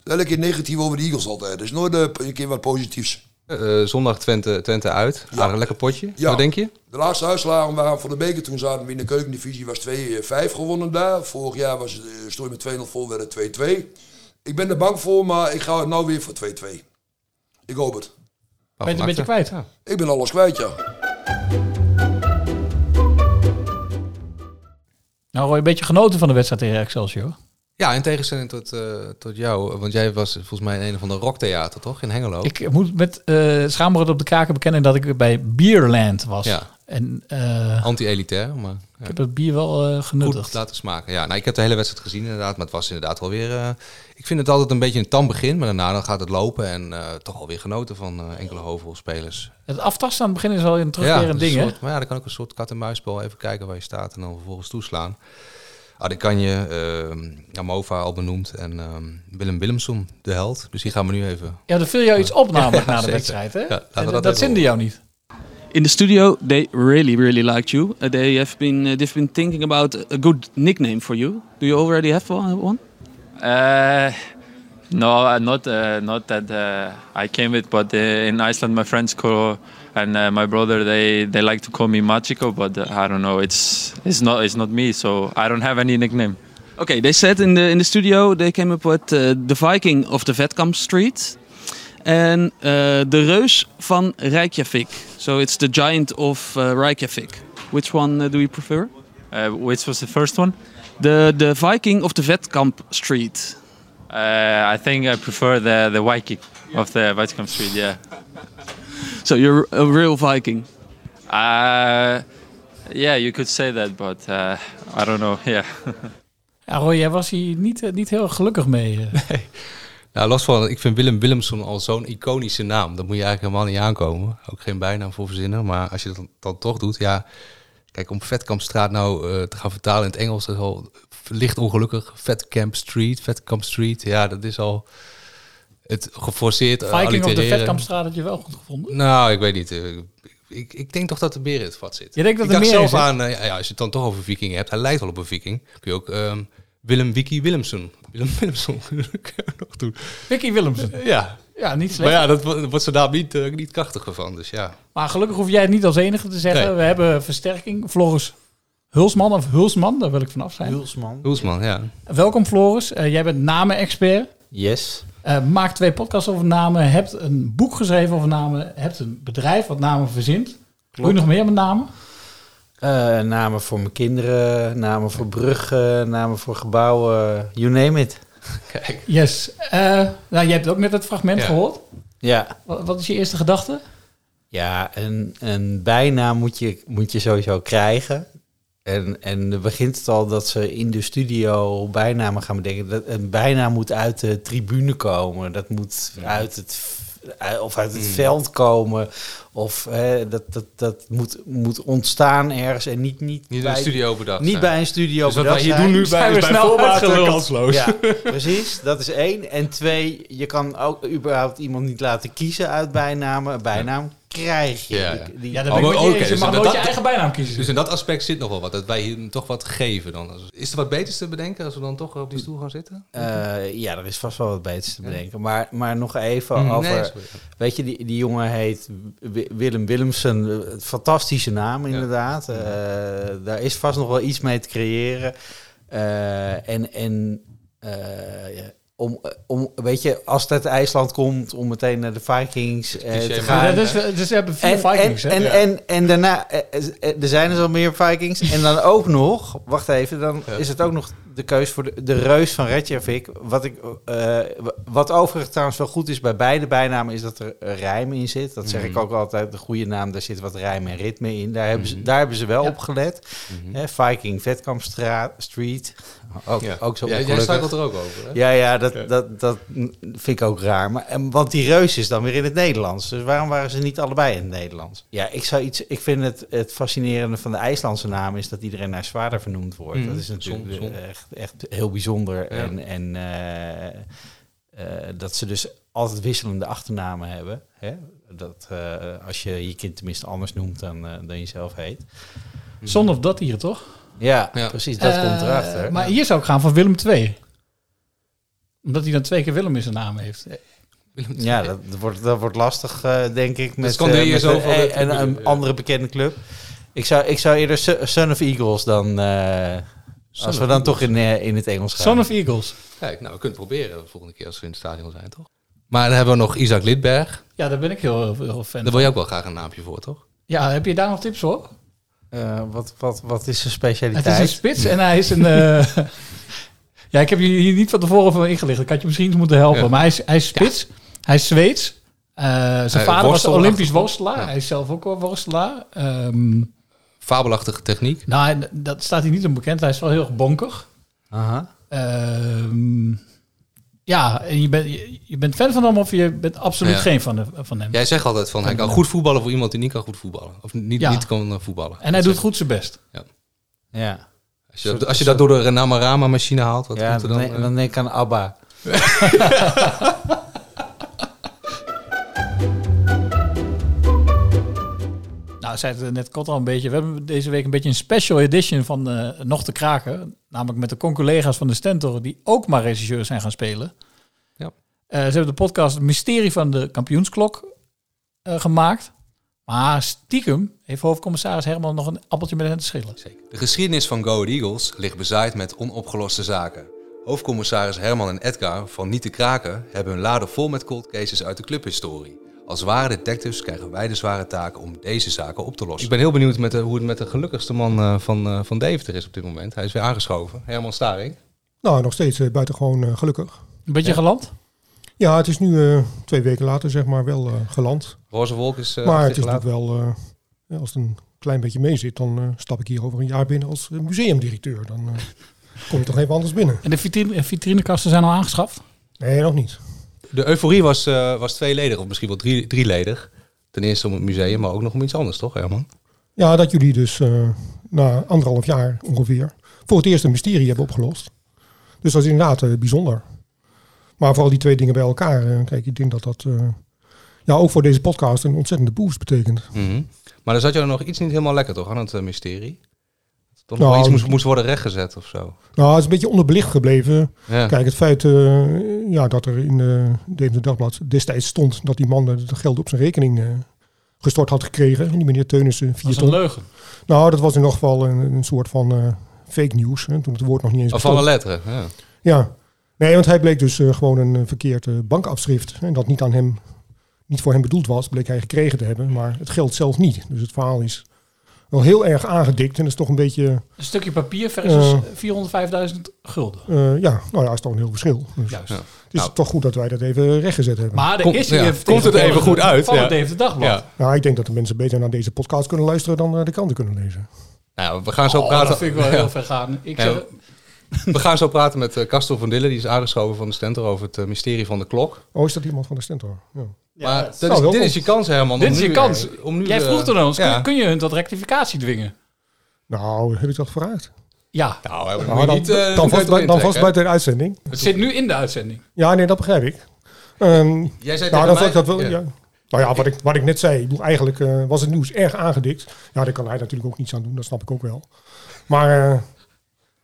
S12: Elke keer negatief over de Eagles altijd. Dus nooit eh, een keer wat positiefs.
S6: Eh, zondag Twente, Twente uit. Ja. een lekker potje.
S12: Ja.
S6: Wat denk je?
S12: De laatste uitslagen waren voor de beker. Toen zaten we in de keukendivisie. was 2-5 gewonnen daar. Vorig jaar was het, stond je met 2-0 voor, werd het 2-2. Ik ben er bang voor, maar ik ga het nou weer voor 2-2. Ik hoop het.
S2: Ben je het een beetje kwijt?
S12: Ik ben alles kwijt, ja.
S2: Nou, een beetje genoten van de wedstrijd tegen Excelsior.
S6: Ja, in tegenstelling tot, eh, tot jou. Want jij was volgens mij in een of andere rocktheater, toch? In Hengelo.
S2: Ik moet met uh, schaamrood op de kaken bekennen dat ik bij Bierland was.
S6: Ja.
S2: En, uh,
S6: Anti-elitair, maar...
S2: Ik heb het bier wel uh, genuttigd.
S6: Goed laten smaken. Ja, nou, ik heb de hele wedstrijd gezien inderdaad, maar het was inderdaad wel weer... Ik vind het altijd een beetje een tam begin, maar daarna dan gaat het lopen en toch alweer genoten van enkele hoofdrolspelers.
S2: Het aftasten aan het begin is wel een terugkerend
S6: ja,
S2: ding, hè?
S6: Maar ja, dan kan ook een soort kat-en-muisspel even kijken waar je staat en dan vervolgens toeslaan. Ah, die kan je, uh, Amova al benoemd en um, Willem Willemson, de held. Dus die gaan we nu even...
S2: Ja, er viel jou iets op namelijk na de
S6: zeker.
S2: wedstrijd, hè?
S6: Ja,
S2: en,
S6: dat
S2: dat zinde jou niet.
S13: In the studio, they really, really liked you. Uh, they have been, uh, they've been thinking about a good nickname for you. Do you already have one?
S14: Uh, no, uh, not uh, not that uh, I came with, but uh, in Iceland, my friends call and uh, my brother they they like to call me Machiko, but uh, I don't know. It's it's not it's not me, so I don't have any nickname.
S13: Okay, they said in the in the studio they came up with uh, the Viking of the Vetkamp Street. and uh, de reus van Reykjavik. So it's the giant of uh, Reykjavik. Which one uh, do you prefer?
S14: which was the first one?
S13: The the Viking of the Vetkamp Street.
S14: I think I prefer the the Viking of the Vetkamp Street. Yeah.
S13: So you're a real Viking.
S14: yeah, you could say that, but I don't know. Yeah.
S2: ja, Roy, jij was hier niet, niet heel gelukkig mee.
S6: Nee. Nou, los van, ik vind Willem Willemson al zo'n iconische naam. Dat moet je eigenlijk helemaal niet aankomen. Ook geen bijnaam voor verzinnen. Maar als je dat dan, dan toch doet, ja... Kijk, om Vetkampstraat nou uh, te gaan vertalen in het Engels... dat is al licht ongelukkig. Vetkamp Street, Vetkamp Street. Ja, dat is al het geforceerd
S2: Viking op de Vetkampstraat had je wel goed gevonden?
S6: Nou, ik weet niet. Uh, ik, ik denk toch dat de beer in het vat zit.
S2: Je denkt dat
S6: ik
S2: er
S6: dacht zelf aan, ja, ja, als je het dan toch over vikingen hebt... hij lijkt wel op een viking. Kun je ook... Um, Willem Wiki Willemsen. Willem Willemsen nog doen.
S2: Vicky Willemsen.
S6: Ja.
S2: Ja, niet slecht.
S6: Maar ja, dat wordt ze daar niet, uh, niet krachtiger van. Dus ja.
S2: Maar gelukkig hoef jij het niet als enige te zeggen. Nee. We hebben versterking. Floris Hulsman of Hulsman, daar wil ik vanaf zijn.
S15: Hulsman.
S6: Hulsman, ja.
S2: Welkom Floris. Uh, jij bent namen-expert.
S15: Yes.
S2: Uh, maakt twee podcasts over namen. Hebt een boek geschreven over namen. Hebt een bedrijf wat namen verzint. Wil je nog meer met namen?
S15: Uh, namen voor mijn kinderen, namen voor bruggen, namen voor gebouwen, you name it.
S2: Kijk. Yes. Uh, nou, je hebt ook net het fragment
S15: ja.
S2: gehoord.
S15: Ja.
S2: Wat, wat, is je eerste gedachte?
S15: Ja, een, een bijnaam moet je, moet je sowieso krijgen. En, en er begint het al dat ze in de studio bijnamen gaan bedenken. Dat een bijnaam moet uit de tribune komen. Dat moet ja. uit het of uit het mm. veld komen. Of hè, dat, dat, dat moet, moet ontstaan ergens en niet, niet,
S6: niet
S15: bij
S6: een studio bedacht.
S15: Niet
S6: zijn.
S15: bij een studio
S6: dus wat
S15: bedacht.
S6: wij hier doen nu bij, is bij voorbaat kansloos.
S15: Ja, precies. Dat is één. En twee, je kan ook überhaupt iemand niet laten kiezen uit bijnamen. Een bijnaam ja. Krijg je.
S6: Ja, ja.
S2: Die, ja dat oh, okay, je. Je mag nooit je eigen bijnaam kiezen.
S6: Dus in dat aspect zit nog wel wat. Dat wij hier toch wat geven dan. Is er wat beters te bedenken als we dan toch op die stoel gaan zitten?
S15: Uh, ja, er is vast wel wat beters te bedenken. Maar, maar nog even mm, over... Nee, weet je, die, die jongen heet Willem Willemsen. Fantastische naam inderdaad. Ja. Uh, daar is vast nog wel iets mee te creëren. Uh, en en ja, om, eh, om, weet je, als het uit IJsland komt, om meteen naar de Vikings eh, te gaan.
S2: Ja, dus we- dus we hebben vier
S15: en,
S2: Vikings, hè?
S15: En,
S2: Ja.
S15: en, en, daarna, eh, er zijn dus al meer Vikings. En dan ook nog, wacht even, dan is het ook nog de keus voor de, de reus van Reykjavik. Wat, ik, eh, wat overigens trouwens wel goed is bij beide bijnamen, is dat er rijm in zit. Dat zeg ik
S6: Mhm.
S15: ook altijd, de goede naam, daar zit wat rijm en ritme in. Daar hebben ze,
S6: Mhm.
S15: daar hebben ze wel
S6: Ja.
S15: op gelet. Hè, Viking Vetkampstraat Street. Ook,
S6: Ja.
S15: ook zo
S6: Ja, jij struikelt er ook over, hè?
S15: Ja, ja, dat,
S6: Ja.
S15: Dat, dat vind ik ook raar. Maar, en, want die reus is dan weer in het Nederlands. Dus waarom waren ze niet allebei in het Nederlands? Ja, ik, zou iets, ik vind het, het fascinerende van de IJslandse naam... is dat iedereen naar zwaarder vernoemd wordt.
S6: Mhm.
S15: Dat is natuurlijk
S6: Zon- zon.
S15: eh, Echt, echt heel bijzonder.
S6: Ja.
S15: En, en eh, eh, dat ze dus altijd wisselende achternamen hebben. Hè? Dat eh, als je je kind tenminste anders noemt dan, dan je zelf heet.
S2: Son of dat hier, toch?
S15: Ja, precies. Dat
S2: Eh,
S15: komt erachter.
S2: Maar hier zou ik gaan van Willem II. Omdat hij dan twee keer Willem in zijn naam heeft.
S15: Ja, dat, wordt, dat wordt lastig, eh, denk ik. Met,
S6: kan
S15: eh, met een,
S6: met-
S15: en een
S6: ja.
S15: andere bekende club. Ik zou, ik zou eerder Son- of Eagles dan... eh, als we dan
S6: Eagles.
S15: toch in, eh, in het Engels gaan.
S2: Son of Eagles.
S6: Kijk, nou, we kunnen het proberen de volgende keer als we in het stadion zijn, toch? Maar dan hebben we nog Isaac Lidberg.
S2: Ja, daar ben ik heel, heel fan
S6: Daar wil je ook wel graag een naampje voor, toch?
S2: Ja, heb je daar nog tips voor?
S15: Eh, wat, wat, wat is zijn specialiteit?
S2: Het is een spits en hij is een... eh, ja, ik heb je hier niet van tevoren van ingelicht. Ik had je misschien eens moeten helpen.
S6: Ja.
S2: Maar hij is, hij is spits. Hij is Zweeds. Eh, zijn vader was
S6: worstelachtig.
S2: Olympisch worstelaar.
S6: Ja.
S2: Hij is zelf ook wel worstelaar. Ehm,
S6: Fabelachtige techniek.
S2: nou, dat staat hij niet onbekend. Hij is wel heel erg bonkig.
S15: Aha.
S2: Ehm, ja, en je, bent je, bent fan van hem of je bent absoluut
S6: Ja.
S2: geen fan van hem.
S6: Jij zegt altijd van, hij kan goed voetballen voor iemand die niet kan goed voetballen. Of niet,
S2: Ja.
S6: niet kan eh, voetballen.
S2: En hij doet goed zijn best.
S6: Ja.
S15: Ja.
S6: Als je, dat, als je dat door de Renamarama machine haalt, wat
S15: ja,
S6: komt er
S15: dan,
S6: dan?
S15: denk-
S6: eh?
S15: dan denk ik aan ABBA.
S2: Nou, zei het net kort al een beetje. We hebben deze week een beetje een special edition van eh, Nog te Kraken. Namelijk met de conculega's van de Stentor, die ook maar regisseurs zijn gaan spelen.
S6: Ja.
S2: Eh, ze hebben de podcast Het Mysterie van de Kampioensklok eh, gemaakt. Maar stiekem heeft hoofdcommissaris Herman nog een appeltje met hen te schillen.
S6: De geschiedenis van Go Eagles ligt bezaaid met onopgeloste zaken. Hoofdcommissaris Herman en Edgar van Niet te Kraken hebben hun laden vol met cold cases uit de clubhistorie. Als ware detectives krijgen wij de zware taak om deze zaken op te lossen. Ik ben heel benieuwd met de, hoe het met de gelukkigste man eh, van, eh, van Deventer is op dit moment. Hij is weer aangeschoven. Herman Staring.
S16: Nou, nog steeds buitengewoon gelukkig.
S2: Een beetje
S6: Ja.
S2: geland?
S16: Ja, het is nu uh, twee weken later zeg maar wel uh, geland.
S6: Roze wolk is uh,
S16: maar het is natuurlijk wel, uh, ja, als het een klein beetje mee zit, dan uh, stap ik hier over een jaar binnen als museumdirecteur. Dan uh, kom je toch even anders binnen.
S2: En de vitrine, vitrinekasten zijn al aangeschaft?
S16: Nee, nog niet.
S6: De euforie was, uh, was tweeledig, of misschien wel drie, drieledig. Ten eerste om het museum, maar ook nog om iets anders, toch Herman?
S16: Ja, dat jullie dus uh, na anderhalf jaar ongeveer voor het eerst een mysterie hebben opgelost. Dus dat is inderdaad uh, bijzonder. Maar vooral die twee dingen bij elkaar. Kijk, ik denk dat dat ja, ook voor deze podcast een ontzettende boost betekent.
S6: Mm -hmm. Maar dan zat je er nog iets niet helemaal lekker toch aan het mysterie? Toch
S16: Nou,
S6: nog iets moest, moest worden rechtgezet of zo?
S16: Nou, het is een beetje onderbelicht gebleven.
S6: Ja.
S16: Kijk, het feit uh, ja, dat er in de Deventer Dagblad destijds stond dat die man het geld op zijn rekening uh, gestort had gekregen. Die meneer Teunissen.
S2: Dat is een leugen.
S16: Nou, dat was in ieder geval een, een soort van uh, fake news. Hè, toen het woord nog niet eens
S6: Of alle letteren, ja.
S16: Ja. Nee, want hij bleek dus uh, gewoon een verkeerd uh, bankafschrift. En dat niet aan hem, niet voor hem bedoeld was, bleek hij gekregen te hebben. Maar het geldt zelf niet. Dus het verhaal is wel heel erg aangedikt. En dat is toch een beetje...
S2: Een stukje papier versus uh, 405.000 gulden.
S16: Uh, ja, nou ja, dat is toch een heel verschil. Dus
S2: Juist.
S16: Het is nou. toch goed dat wij dat even rechtgezet hebben.
S2: Maar de is
S6: ja, komt het even goed uit.
S2: Van
S6: ja.
S2: het even dagblad. Ja.
S16: Nou, ik denk dat de mensen beter naar deze podcast kunnen luisteren dan naar de kranten kunnen lezen.
S6: Nou, we gaan zo
S2: oh,
S6: praten.
S2: Dat vind ik wel heel ver gaan. Ik zeg,
S6: we gaan zo praten met uh, Castel van Dillen, die is aangeschoven van de Stentor over het uh, mysterie van de klok.
S16: Oh, is dat iemand van de Stentor? Ja.
S6: Maar dat is, dit is je kans, Herman.
S2: Dit is je
S6: nu,
S2: kans.
S6: Om nu,
S2: Jij vroeg aan ons,
S6: ja.
S2: kun, kun, je hun tot rectificatie dwingen?
S16: Nou, heb ik dat gevraagd?
S2: Ja.
S6: Nou,
S16: nou dan,
S6: niet, uh,
S16: dan, vast, bij, dan vast buiten de uitzending.
S2: Het zit nu in de uitzending.
S16: Ja, nee, dat begrijp ik. Um,
S6: Jij zei
S16: nou,
S6: mij...
S16: dat wel, ja. Ja. Nou ja, wat ik, wat ik net zei, ik bedoel, eigenlijk uh, was het nieuws erg aangedikt. Ja, daar kan hij natuurlijk ook niets aan doen, dat snap ik ook wel. Maar uh,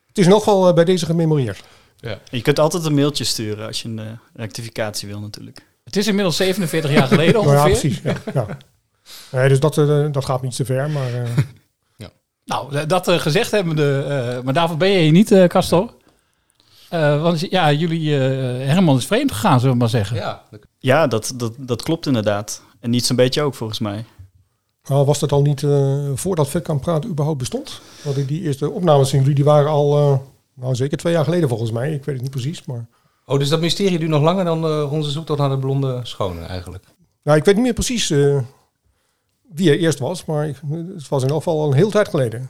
S16: het is nog wel uh, bij deze gememoreerd.
S17: Ja. Je kunt altijd een mailtje sturen als je een uh, rectificatie wil natuurlijk.
S2: Het is inmiddels 47 jaar geleden ongeveer.
S16: ja, precies. Ja, ja. Nee, dus dat, uh, dat gaat niet te ver, maar... Uh...
S2: Ja. Nou, dat uh, gezegd hebben we, uh, maar daarvoor ben je hier niet, uh, Castor. Eh, want ja, jullie, eh, Herman is vreemd gegaan, zullen we maar zeggen.
S6: Ja,
S17: Ja, dat, dat, dat klopt inderdaad. En niet zo'n beetje ook volgens mij.
S16: Nou, was dat al niet eh, voordat Vetkamp Praat überhaupt bestond? Want ik die eerste opnames van jullie, die waren al, eh, nou zeker twee jaar geleden volgens mij. Ik weet het niet precies, maar...
S6: Oh, dus dat mysterie duurt nog langer dan eh, onze zoektocht naar de blonde schone eigenlijk.
S16: Nou, ik weet niet meer precies eh, wie er eerst was, maar het was in elk geval al een hele tijd geleden.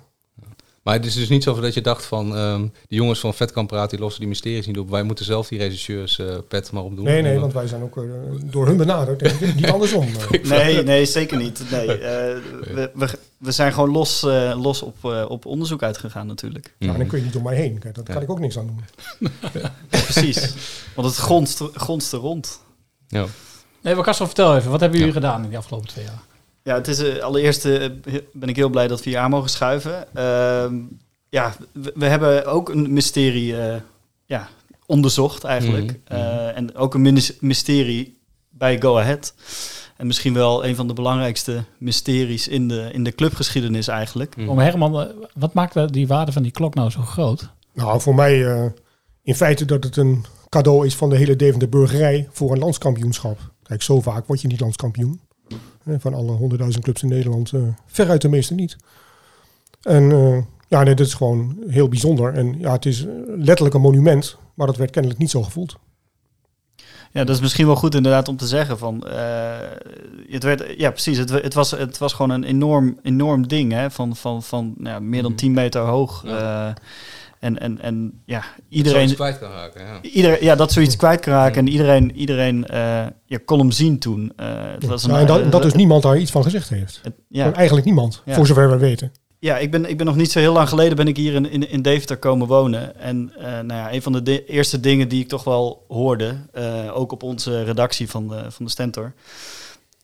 S6: Maar het is dus niet zo dat je dacht van... ehm de jongens van Vetkamp Praat, die lossen die mysteries niet op. Wij moeten zelf die regisseurs eh, pet maar opdoen.
S16: Nee, nee, want wij zijn ook eh, door hun benaderd. en niet andersom.
S17: Nee, nee, zeker niet. Nee, eh, we, we, we zijn gewoon los, eh, los op, eh, op onderzoek uitgegaan natuurlijk.
S16: Nou, dan kun je niet om mij heen. Kijk, dat kan ik ook niks aan doen.
S17: Precies. Want het gonst er rond.
S6: Ja.
S2: Nee, maar Kastel, vertel even. Wat hebben jullie gedaan in die afgelopen twee jaar?
S17: Ja, het is eh, allereerst eh, ben ik heel blij dat we hier aan mogen schuiven. Ehm, ja, we, we hebben ook een mysterie eh, ja, onderzocht eigenlijk.
S6: Mhm,
S17: Eh, en ook een mysterie bij Go Ahead. En misschien wel een van de belangrijkste mysteries in de, in de clubgeschiedenis eigenlijk.
S2: Om Herman, wat maakt die waarde van die klok nou zo groot?
S16: Nou, voor mij eh, in feite dat het een cadeau is van de hele Deventer burgerij voor een landskampioenschap. Kijk, zo vaak word je niet landskampioen. Van alle honderdduizend clubs in Nederland eh, veruit de meeste niet. En eh, ja, nee, dat is gewoon heel bijzonder. En ja, het is eh, letterlijk een monument, maar dat werd kennelijk niet zo gevoeld.
S17: Ja, dat is misschien wel goed inderdaad om te zeggen. Van, eh, het werd, ja, precies. Het, het, was, het was gewoon een enorm, enorm ding. Hè, van van, van ja, meer dan 10 meter hoog. eh, en, en, en ja, iedereen.
S6: zoiets kwijt kan raken, ja.
S17: Ieder, ja, dat zoiets kwijt kan raken. En iedereen, iedereen eh, ja, kon hem zien toen. Eh, het was een,
S16: en dat, dat dus niemand daar iets van gezegd heeft.
S17: ja.
S16: Eigenlijk niemand,
S17: Ja.
S16: voor zover we weten.
S17: Ja, ik ben, ik ben nog niet zo heel lang geleden ben ik hier in, in, in Deventer komen wonen. En eh, nou ja, een van de eerste dingen die ik toch wel hoorde, eh, ook op onze redactie van de, van de Stentor,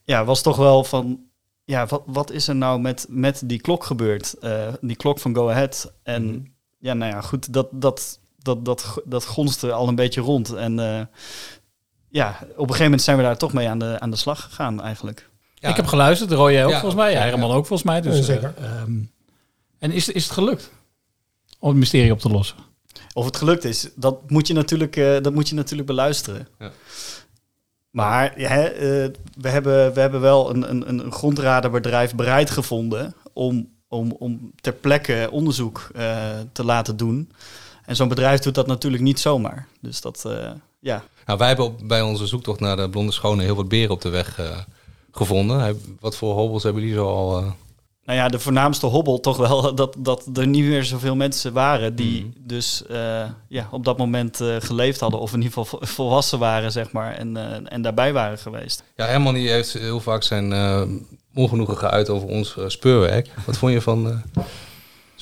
S17: ja, was toch wel van, ja, wat, wat is er nou met, met die klok gebeurd? Eh, die klok van Go Ahead. En ja, nou ja, goed, dat, dat, dat, dat, dat gonste al een beetje rond. En eh, ja, op een gegeven moment zijn we daar toch mee aan de, aan de slag gegaan eigenlijk.
S2: Ik heb geluisterd, Roy jij ook
S17: Ja.
S2: volgens mij. Ja,
S17: Ja,
S2: Herman
S17: ja.
S2: ook volgens mij. Dus,
S17: Ja,
S2: eh,
S17: zeker.
S2: ehm, en is, is het gelukt om het mysterie op te lossen?
S17: Of het gelukt is, dat moet je natuurlijk, eh, dat moet je natuurlijk beluisteren.
S6: Ja.
S17: Maar ja, hè, eh, we, hebben, we hebben wel een, een, een grondraderbedrijf bereid gevonden om, om, om ter plekke onderzoek eh, te laten doen. En zo'n bedrijf doet dat natuurlijk niet zomaar. Dus dat, eh, ja.
S6: Nou, wij hebben op, bij onze zoektocht naar de blonde schone heel wat beren op de weg eh, gevonden. Wat voor hobbels hebben jullie zo al...
S17: Nou ja, de voornaamste hobbel toch wel dat, dat er niet meer zoveel mensen waren die dus eh, ja, op dat moment geleefd hadden of in ieder geval vo- volwassen waren, zeg maar, en, en daarbij waren geweest.
S6: Ja, Herman die heeft heel vaak zijn ongenoegen geuit over ons eh, speurwerk. Wat vond je van eh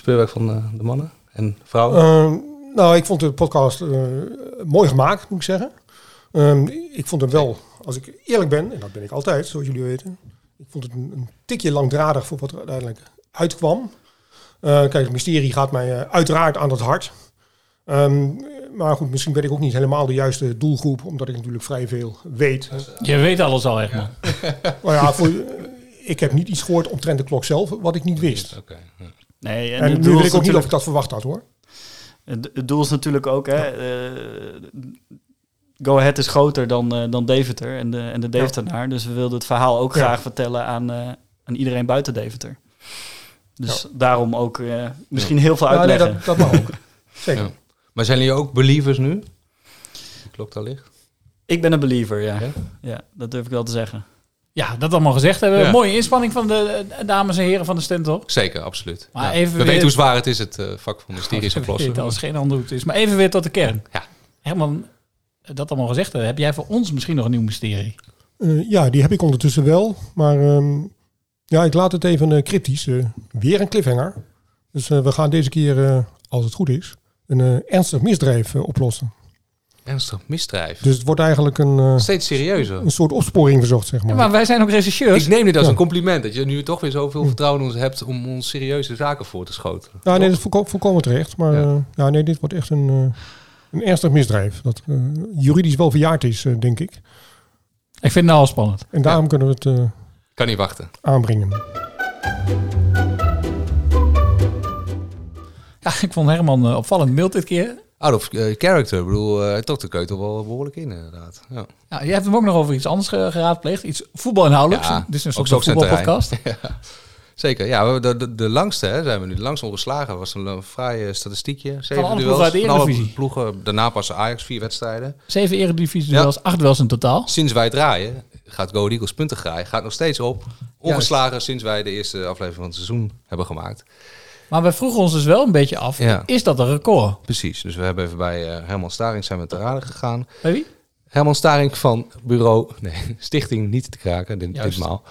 S6: speurwerk van eh, de mannen en vrouwen?
S16: Ehm, nou, ik vond de podcast eh, mooi gemaakt, moet ik zeggen. Ehm, ik vond hem wel, als ik eerlijk ben, en dat ben ik altijd, zoals jullie weten. Ik vond het een, een tikje langdradig voor wat er uiteindelijk uitkwam. Eh, kijk, het mysterie gaat mij uiteraard aan het hart. Ehm, maar goed, misschien ben ik ook niet helemaal de juiste doelgroep, omdat ik natuurlijk vrij veel weet.
S2: Je weet alles al, Herman.
S16: Maar ja, voor, ik heb niet iets gehoord omtrent de klok zelf, wat ik niet wist.
S17: Nee,
S16: En, nu weet ik ook niet of ik dat verwacht had hoor.
S17: Het, het doel is natuurlijk ook, hè, eh, Go Ahead is groter dan, eh, dan Deventer en de, en de Deventernaar. Dus we wilden het verhaal ook
S16: Ja.
S17: graag vertellen aan, eh, aan iedereen buiten Deventer. Dus daarom ook eh, misschien heel veel
S16: Ja, nee,
S17: uitleggen.
S16: dat- dat mag ook. Zeker.
S6: Ja. Maar zijn jullie ook believers nu? Klok daar ligt.
S17: Ik ben een believer, ja. ja. dat durf ik wel te zeggen.
S2: Ja, dat allemaal gezegd hebben.
S6: Ja.
S2: Mooie inspanning van de dames en heren van de Stentor.
S6: Zeker, absoluut.
S2: Maar
S6: Ja.
S2: even
S6: We
S2: weer-
S6: weten hoe zwaar het is, het eh, vak van mysteries
S2: Ik
S6: oplossen.
S2: weet Als geen ander hoe het is. Maar even weer tot de kern.
S6: Ja.
S2: Herman, dat allemaal gezegd hebben. Heb jij voor ons misschien nog een nieuw mysterie?
S16: Eh, ja, die heb ik ondertussen wel. Maar ehm, ja, ik laat het even cryptisch. eh, weer een cliffhanger. Dus we gaan deze keer, eh, als het goed is, een ernstig misdrijf oplossen.
S6: Ernstig misdrijf.
S16: Dus het wordt eigenlijk een, eh,
S6: Steeds serieuzer.
S16: een soort opsporing verzocht, zeg maar.
S2: Ja, maar wij zijn ook regisseurs.
S6: Ik neem dit als
S16: Ja.
S6: een compliment dat je nu toch weer zoveel vertrouwen in ons hebt om ons serieuze zaken voor te schoten.
S16: Ja, nee, dat is volko- volkomen terecht. Maar ja. ja, nee, dit wordt echt een, eh, een ernstig misdrijf. Dat eh, juridisch wel verjaard is, eh, denk ik.
S2: Ik vind het nou al spannend.
S16: En daarom kunnen we het eh,
S6: Kan niet wachten.
S16: aanbrengen.
S2: Ja, ik vond Herman eh, opvallend mild dit keer.
S6: Out of eh, character. Ik bedoel, eh, hij trok de keutel wel behoorlijk in, inderdaad. Ja.
S2: Ja, je hebt hem ook nog over iets anders ge- geraadpleegd. Iets voetbalinhoudelijks.
S6: Ja,
S2: Dit is een soort voetbalpodcast.
S6: Ja, Zeker, ja. De, de, de langste hè, zijn we nu. De langst ongeslagen was een, een statistiekje. Zeven
S2: alle
S6: duels.
S2: uit de
S6: Van alle
S2: Eredivisie.
S6: ploegen. Daarna pas Ajax, vier wedstrijden.
S2: Zeven eredivisie duels, acht duels in totaal.
S6: Sinds wij draaien, gaat Go Eagles punten graaien. Gaat nog steeds op. Ongeslagen sinds wij de eerste aflevering van het seizoen hebben gemaakt.
S2: Maar we vroegen ons dus wel een beetje af,
S6: Ja.
S2: is dat een record?
S6: Precies. Dus we hebben even bij eh, Herman Staring zijn we te raden gegaan.
S2: Bij wie?
S6: Herman Staring van bureau, nee, Stichting Niet te Kraken, dit,
S2: Juist.
S6: ditmaal.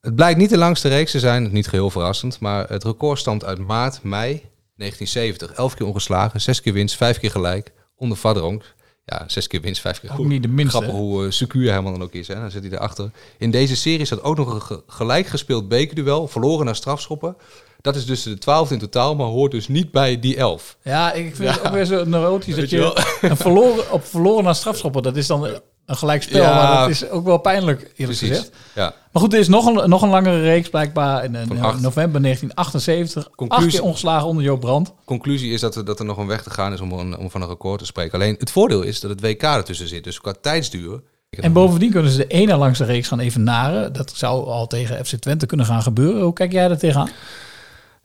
S6: Het blijkt niet de langste reeks te zijn, niet geheel verrassend, maar het record stamt uit maart, mei 1970. Elf keer ongeslagen, zes keer winst, vijf keer gelijk, onder Vadronk. Ja, zes keer winst, vijf keer
S2: Ook
S6: goed.
S2: niet de minste,
S6: Grappig hoe uh, secuur Herman dan ook is, hè? dan zit hij erachter. In deze serie staat ook nog een ge- gelijk gespeeld bekerduel, verloren naar strafschoppen. Dat is dus de twaalfde in totaal, maar hoort dus niet bij die elf.
S2: Ja, ik vind het ook weer zo neurotisch dat
S6: je
S2: een verloren, op verloren naar strafschoppen, dat is dan een gelijk spel,
S6: Ja.
S2: maar dat is ook wel pijnlijk eerlijk
S6: Precies,
S2: gezegd.
S6: ja.
S2: Maar goed, er is nog een, nog een langere reeks blijkbaar in, in
S6: acht.
S2: november 1978. Acht
S6: Conclusie-
S2: keer ongeslagen onder Joop Brandt.
S6: Conclusie is dat er, dat er nog een weg te gaan is om, een, om van een record te spreken. Alleen het voordeel is dat het WK ertussen zit. Dus qua tijdsduur.
S2: En bovendien kunnen ze de ene langste reeks gaan evenaren. Dat zou al tegen FC Twente kunnen gaan gebeuren. Hoe kijk jij daar tegenaan?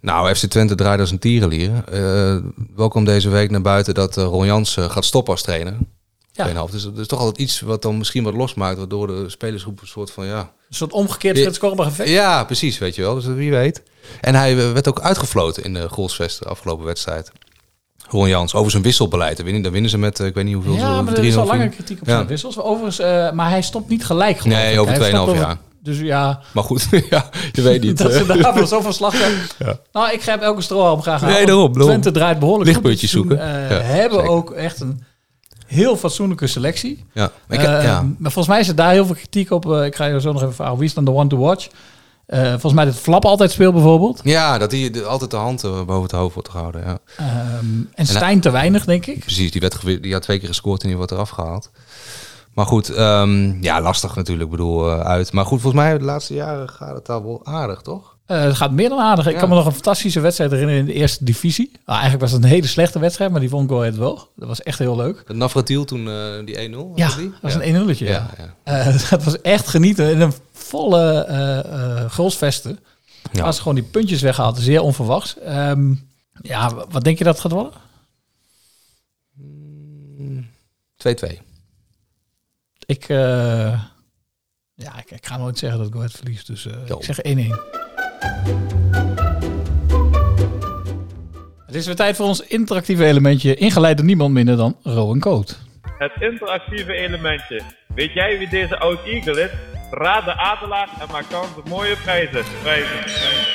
S6: Nou, FC Twente draait als een tierenlier. Eh welkom deze week naar buiten dat eh, Ron Jans gaat stoppen als trainer.
S2: Ja.
S6: Dus dat is toch altijd iets wat dan misschien wat losmaakt. Waardoor de spelersgroep een soort van ja...
S2: Een soort omgekeerd. Frits Korbach effect.
S6: Ja, precies, weet je wel. Dus wie weet. En hij eh, werd ook uitgefloten in de Goalsvest de afgelopen wedstrijd. Ron Jans, over zijn wisselbeleid. Dan winnen, dan winnen ze met, ik weet niet hoeveel.
S2: Ja, maar er is
S6: 3-0
S2: al
S6: winnen.
S2: kritiek op
S6: Ja.
S2: zijn wissels. Overigens, maar hij stopt niet gelijk geloof
S6: Nee,
S2: ik.
S6: over
S2: Hij stopt
S6: 2,5
S2: over-
S6: jaar.
S2: Dus ja,
S6: Maar goed, ja, je weet niet.
S2: dat ze daar wel zoveel slag hebben.
S6: Ja.
S2: Nou, ik grijp elke strohalm graag aan.
S6: Nee, daarom, daarom.
S2: Twente draait behoorlijk goed
S6: Lichtpuntjes zoeken.
S2: Eh,
S6: Ja,
S2: hebben
S6: zeker.
S2: ook echt een heel fatsoenlijke selectie.
S6: Ja, ik heb-
S2: Eh,
S6: ja.
S2: Maar volgens mij is er daar heel veel kritiek op. Eh, ik ga je zo nog even vragen. Wie is dan de one to watch? Volgens mij dat Flap altijd speelt bijvoorbeeld.
S6: Ja, dat hij altijd de hand boven het hoofd wordt gehouden. Ja.
S2: Ehm, en Stijn te weinig, denk ik.
S6: Precies, die, werd die had twee keer gescoord en die wordt eraf gehaald. Maar goed, ehm, ja, lastig natuurlijk, ik bedoel, eh, uit. Maar goed, volgens mij de laatste jaren gaat het daar wel aardig, toch?
S2: Eh, het gaat meer dan aardig. Ik kan me nog een fantastische wedstrijd herinneren in de eerste divisie. Ah, eigenlijk was het een hele slechte wedstrijd, maar die vond Go Ahead wel. Dat was echt heel leuk.
S6: De Navratiel toen eh, die 1-0. was
S2: Ja,
S6: dat die?
S2: dat was een 1-0'tje. Ja,
S6: ja.
S2: Dat was echt genieten. In een volle eh goalsvesten.
S6: Ja.
S2: Als ze gewoon die puntjes weggehaald. Zeer onverwachts. Ehm, ja, wat denk je dat het gaat worden?
S6: 2-2.
S2: Ik, eh, ja, ik, ik ga nooit zeggen dat Go Ahead verliest. Dus eh, ik zeg 1-1. Het is weer tijd voor ons interactieve elementje. Ingeleid door niemand minder dan Rowan Coat.
S18: Het interactieve elementje. Weet jij wie deze oud Eagle is? Raad de adelaar en maak kans op mooie prijzen. prijzen.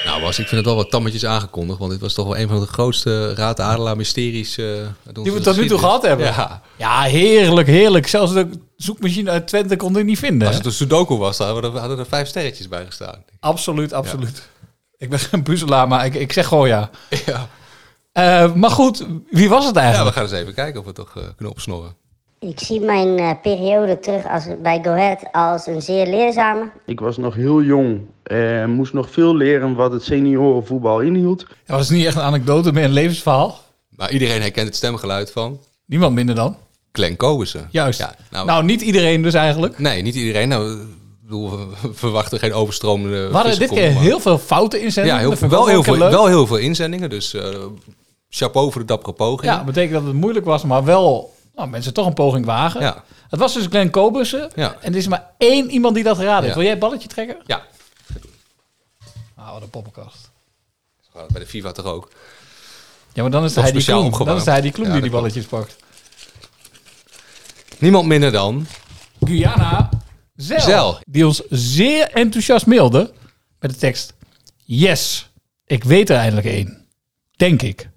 S6: Nou, was, ik vind het wel wat tammetjes aangekondigd, want dit was toch wel een van de grootste Raad de Adelaar mysteries. eh,
S2: Die we tot nu toe gehad hebben.
S6: Ja.
S2: Ja, heerlijk, heerlijk. Zelfs de zoekmachine uit Twente kon ik niet vinden.
S6: Als het een Sudoku was, dan hadden er, hadden er vijf sterretjes bij gestaan.
S2: Absoluut, absoluut. Ik ben geen puzzelaar, maar ik, ik zeg gewoon ja.
S6: Ja.
S2: Eh, maar goed, wie was het
S6: Ja, we
S2: eigenlijk?
S6: gaan eens even kijken of we toch eh, kunnen opsnorren.
S19: Ik zie mijn eh, periode terug als, bij Go Ahead als een zeer leerzame.
S20: Ik was nog heel jong en moest nog veel leren wat het seniorenvoetbal inhield.
S2: Dat was niet echt een anekdote, meer een levensverhaal.
S6: Maar iedereen herkent het stemgeluid van
S2: Niemand minder dan.
S6: Glenn Kobussen.
S2: Juist.
S6: Ja,
S2: nou,
S6: nou,
S2: niet iedereen dus eigenlijk.
S6: Nee, niet iedereen. Nou, bedoel, we verwachten geen overstromende
S2: We hadden dit keer
S6: maar-
S2: heel veel fouten inzendingen.
S6: Ja, heel, wel, heel veel,
S2: leuk.
S6: wel heel veel inzendingen. Dus eh, chapeau voor de dappere poging.
S2: Ja, betekent dat het moeilijk was, maar wel nou, mensen toch een poging wagen.
S6: Ja.
S2: Het was dus Glenn Kobussen.
S6: Ja.
S2: En er is maar één iemand die dat geraden heeft. Wil jij het balletje trekken?
S6: Ja.
S2: Ah, wat een poppenkast.
S6: Bij de FIFA toch ook.
S2: Ja, maar dan is hij die Kloem. Dan is hij die Kloem
S6: Ja,
S2: die die balletjes pakt.
S6: Niemand minder dan...
S2: Guyana Zel,
S6: Zel.
S2: Die ons zeer enthousiast mailde met de tekst... Yes, ik weet er eindelijk één. Denk ik.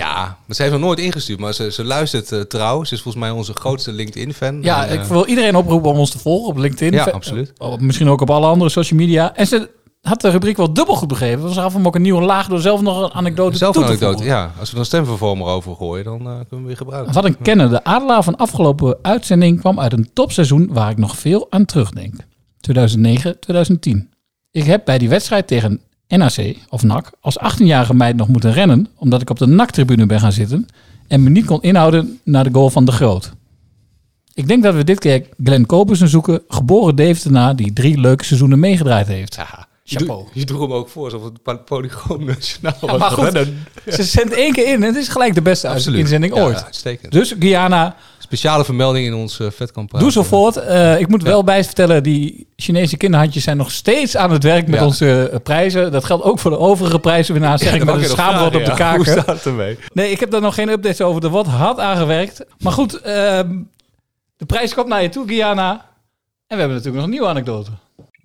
S6: Ja, maar ze heeft nog nooit ingestuurd, maar ze, ze luistert eh, trouw. Ze is volgens mij onze grootste LinkedIn-fan.
S2: Ja,
S6: En,
S2: ik
S6: eh,
S2: wil iedereen oproepen om ons te volgen op LinkedIn.
S6: Ja, absoluut.
S2: eh, misschien ook op alle andere social media. En ze had de rubriek wel dubbel goed begrepen. Ze gaf hem ook een nieuwe laag door zelf nog een anekdote
S6: Zelf
S2: toe
S6: een
S2: te
S6: anekdote, ja. Als we een stemvervormer over gooien, dan kunnen we weer gebruiken.
S2: Wat een kenner. De Adelaar van afgelopen uitzending kwam uit een topseizoen waar ik nog veel aan terugdenk. 2009, 2010. Ik heb bij die wedstrijd tegen NAC of NAC als 18-jarige meid nog moeten rennen omdat ik op de NAC-tribune ben gaan zitten en me niet kon inhouden naar de goal van De Groot. Ik denk dat we dit keer Glenn Kopersen zoeken, geboren Deventenaar, die drie leuke seizoenen meegedraaid heeft.
S6: Je, doe- je droeg hem ook voor alsof het Polygoon Nationaal
S2: Ja,
S6: was.
S2: maar goed,
S6: Rennen.
S2: ze zendt één keer in en het is gelijk de beste
S6: Absoluut.
S2: inzending
S6: Ja,
S2: ooit. Dus Guyana,
S6: Speciale vermelding in ons uh, vetkamp.
S2: doe zo voort. Eh, ik moet wel bij vertellen, die Chinese kinderhandjes zijn nog steeds aan het werk met
S6: Ja.
S2: onze eh, prijzen. Dat geldt ook voor de overige prijzenwinnaars, zeg
S6: Ja,
S2: ik met een schaamrot op de kaken.
S6: Hoe staat het ermee?
S2: Nee, ik heb daar nog geen updates over. Er wordt hard aangewerkt. Maar goed, ehm, de prijs komt naar je toe, Guyana. En we hebben natuurlijk nog een nieuwe anekdote.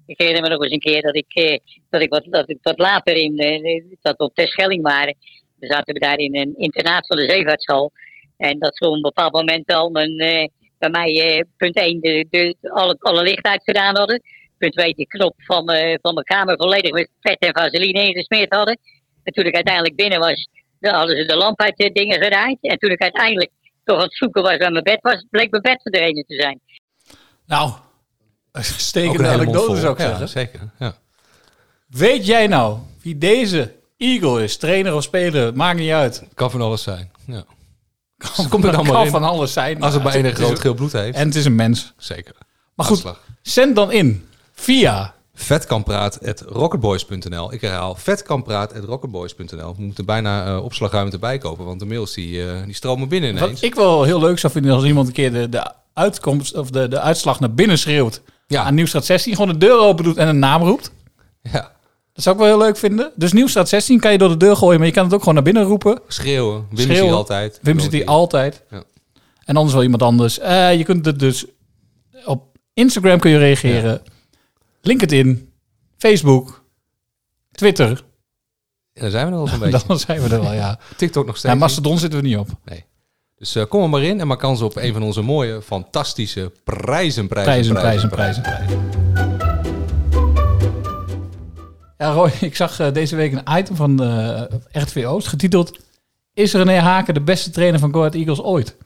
S21: Ik herinner me nog eens een keer dat ik, eh, dat ik, wat, dat ik wat later in, eh, dat we op Terschelling waren. We zaten we daar in een internaat van de zeevaartschool. En dat ze op een bepaald moment al een, eh, bij mij, eh, punt 1, de, de, alle, alle licht uitgedaan hadden. Punt 2, de knop van, eh, van mijn kamer volledig met vet en vaseline ingesmeerd hadden. En toen ik uiteindelijk binnen was, dan hadden ze de lamp uit de dingen gedraaid. En toen ik uiteindelijk toch aan het zoeken was waar mijn bed was, bleek mijn bed verdwenen te zijn.
S2: Nou, stekende anekdote zou ik
S6: Ja,
S2: zeggen.
S6: zeker. Ja.
S2: Weet jij nou wie deze Eagle is? Trainer of speler, maakt niet uit.
S6: Kan van alles zijn. Ja.
S2: Kan,
S6: Komt er dan maar
S2: kan van alles zijn.
S6: Als het bij
S2: Ja,
S6: een
S2: is-
S6: groot geel bloed heeft.
S2: En het is een mens.
S6: Zeker.
S2: Maar goed, zend dan in via
S6: Vetkampraat.rocketboys.nl. Ik herhaal, vetkampraat.rocketboys.nl. We moeten bijna eh opslagruimte bijkopen, want de mails die, eh, die stromen binnen ineens.
S2: Wat ik wel heel leuk zou vinden als iemand een keer de, de uitkomst of de, de uitslag naar binnen schreeuwt. Aan Nieuwstraat 16. Gewoon de deur open doet en een naam roept.
S6: Ja.
S2: Dat zou ik wel heel leuk vinden. Dus Nieuwstraat 16 kan je door de deur gooien, maar je kan het ook gewoon naar binnen roepen.
S6: Schreeuwen. Wim is hier altijd.
S2: Wim zit hier altijd.
S6: Ja.
S2: En anders wel iemand anders. Eh, je kunt het dus op Instagram kun je reageren. LinkedIn, Facebook, Twitter.
S6: Ja, daar zijn we er al zo'n beetje.
S2: Dan zijn we er wel, ja.
S6: TikTok nog steeds.
S2: Ja. Mastodon zitten we niet op.
S6: Nee. Dus eh, kom er maar in en maak kans op een van onze mooie, fantastische prijzen, prijzen,
S2: Prijzen, prijzen, prijzen, prijzen. Ja, Roy, ik zag eh, deze week een item van eh RTV Oost getiteld... Is René Haken de beste trainer van Go Ahead Eagles ooit?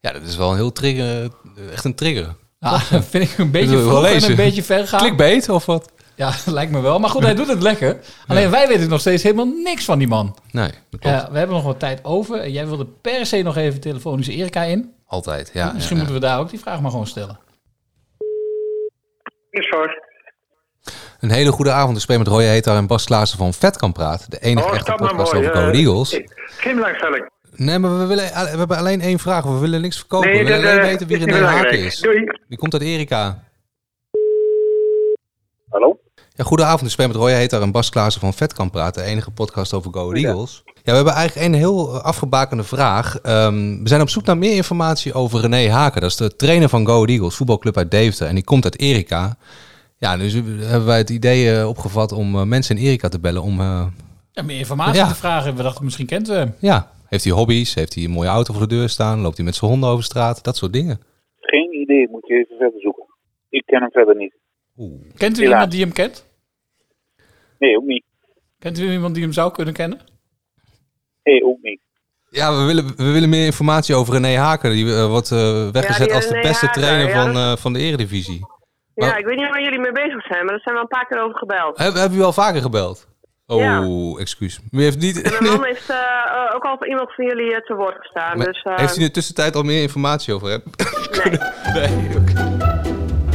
S6: Ja, dat is wel een heel trigger, echt een trigger.
S2: Ja, vind ik een beetje vroeg en een beetje ver gaan.
S6: Clickbait of wat?
S2: Ja, lijkt me wel. Maar goed, hij doet het lekker. Alleen wij weten nog steeds helemaal niks van die man.
S6: Nee, dat klopt.
S2: Ja, we hebben nog wat tijd over. En jij wilde per se nog even telefonisch Erika in.
S6: Altijd, ja.
S2: Misschien
S6: ja,
S2: moeten we daar ook die vraag maar gewoon stellen.
S22: Is voor.
S6: Een hele goede avond. Ik spreek met Roy Heetar en Bas Klaassen van Vetkamp Praat. De enige
S22: Oh,
S6: echte podcast
S22: mooi.
S6: over Go
S22: eh,
S6: Eagles.
S22: Geen belangstelling.
S6: Nee, maar we, willen, we hebben alleen één vraag. We willen niks verkopen.
S22: Nee,
S6: we willen alleen
S22: eh,
S6: weten wie René Haken is.
S22: Doei.
S6: Die komt uit Erika.
S22: Hallo?
S6: Ja, goedenavond. Ik spreek met Roy Heetar en Bas Klaassen van Vetkamp Praat. De enige podcast over Go Eagles. Ja, we hebben eigenlijk een heel eh, afgebakende vraag. Ehm, we zijn op zoek naar meer informatie over René Haken. Dat is de trainer van Go Eagles, voetbalclub uit Deventer. En die komt uit Erika. Ja, dus hebben wij het idee eh, opgevat om eh, mensen in Erika te bellen om... eh,
S2: Ja, meer informatie
S6: Ja.
S2: te vragen. We dachten, misschien kent ze hem.
S6: ja, heeft hij hobby's? Heeft hij een mooie auto voor de deur staan? Loopt hij met zijn honden over straat? Dat soort dingen.
S23: Geen idee, moet je even verder zoeken. Ik ken hem verder niet.
S2: Kent u
S23: Helaas.
S2: iemand die hem kent?
S23: Nee, ook niet.
S2: Kent u iemand die hem zou kunnen kennen?
S23: Nee, ook niet.
S6: Ja, we willen, we willen meer informatie over René Haken. Die wordt eh, weggezet
S24: die
S6: als de
S24: René
S6: beste
S24: Haken,
S6: trainer
S24: ja,
S6: van, eh, van de eredivisie.
S24: Ja,
S6: Maar-
S24: ik weet niet waar jullie mee bezig zijn, maar er zijn wel een paar keer over gebeld.
S6: Heb, hebben u al vaker gebeld? Oh,
S24: Ja.
S6: excuus. U heeft, niet,
S24: mijn man heeft eh, eh, ook al iemand van jullie eh, te woord gestaan.
S6: Maar
S24: dus,
S6: heeft u in de tussentijd al meer informatie over hem?
S24: Nee.
S6: nee, oké.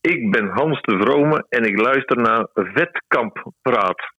S11: Ik ben Hans de Vrome en ik luister naar Vetkamp Praat.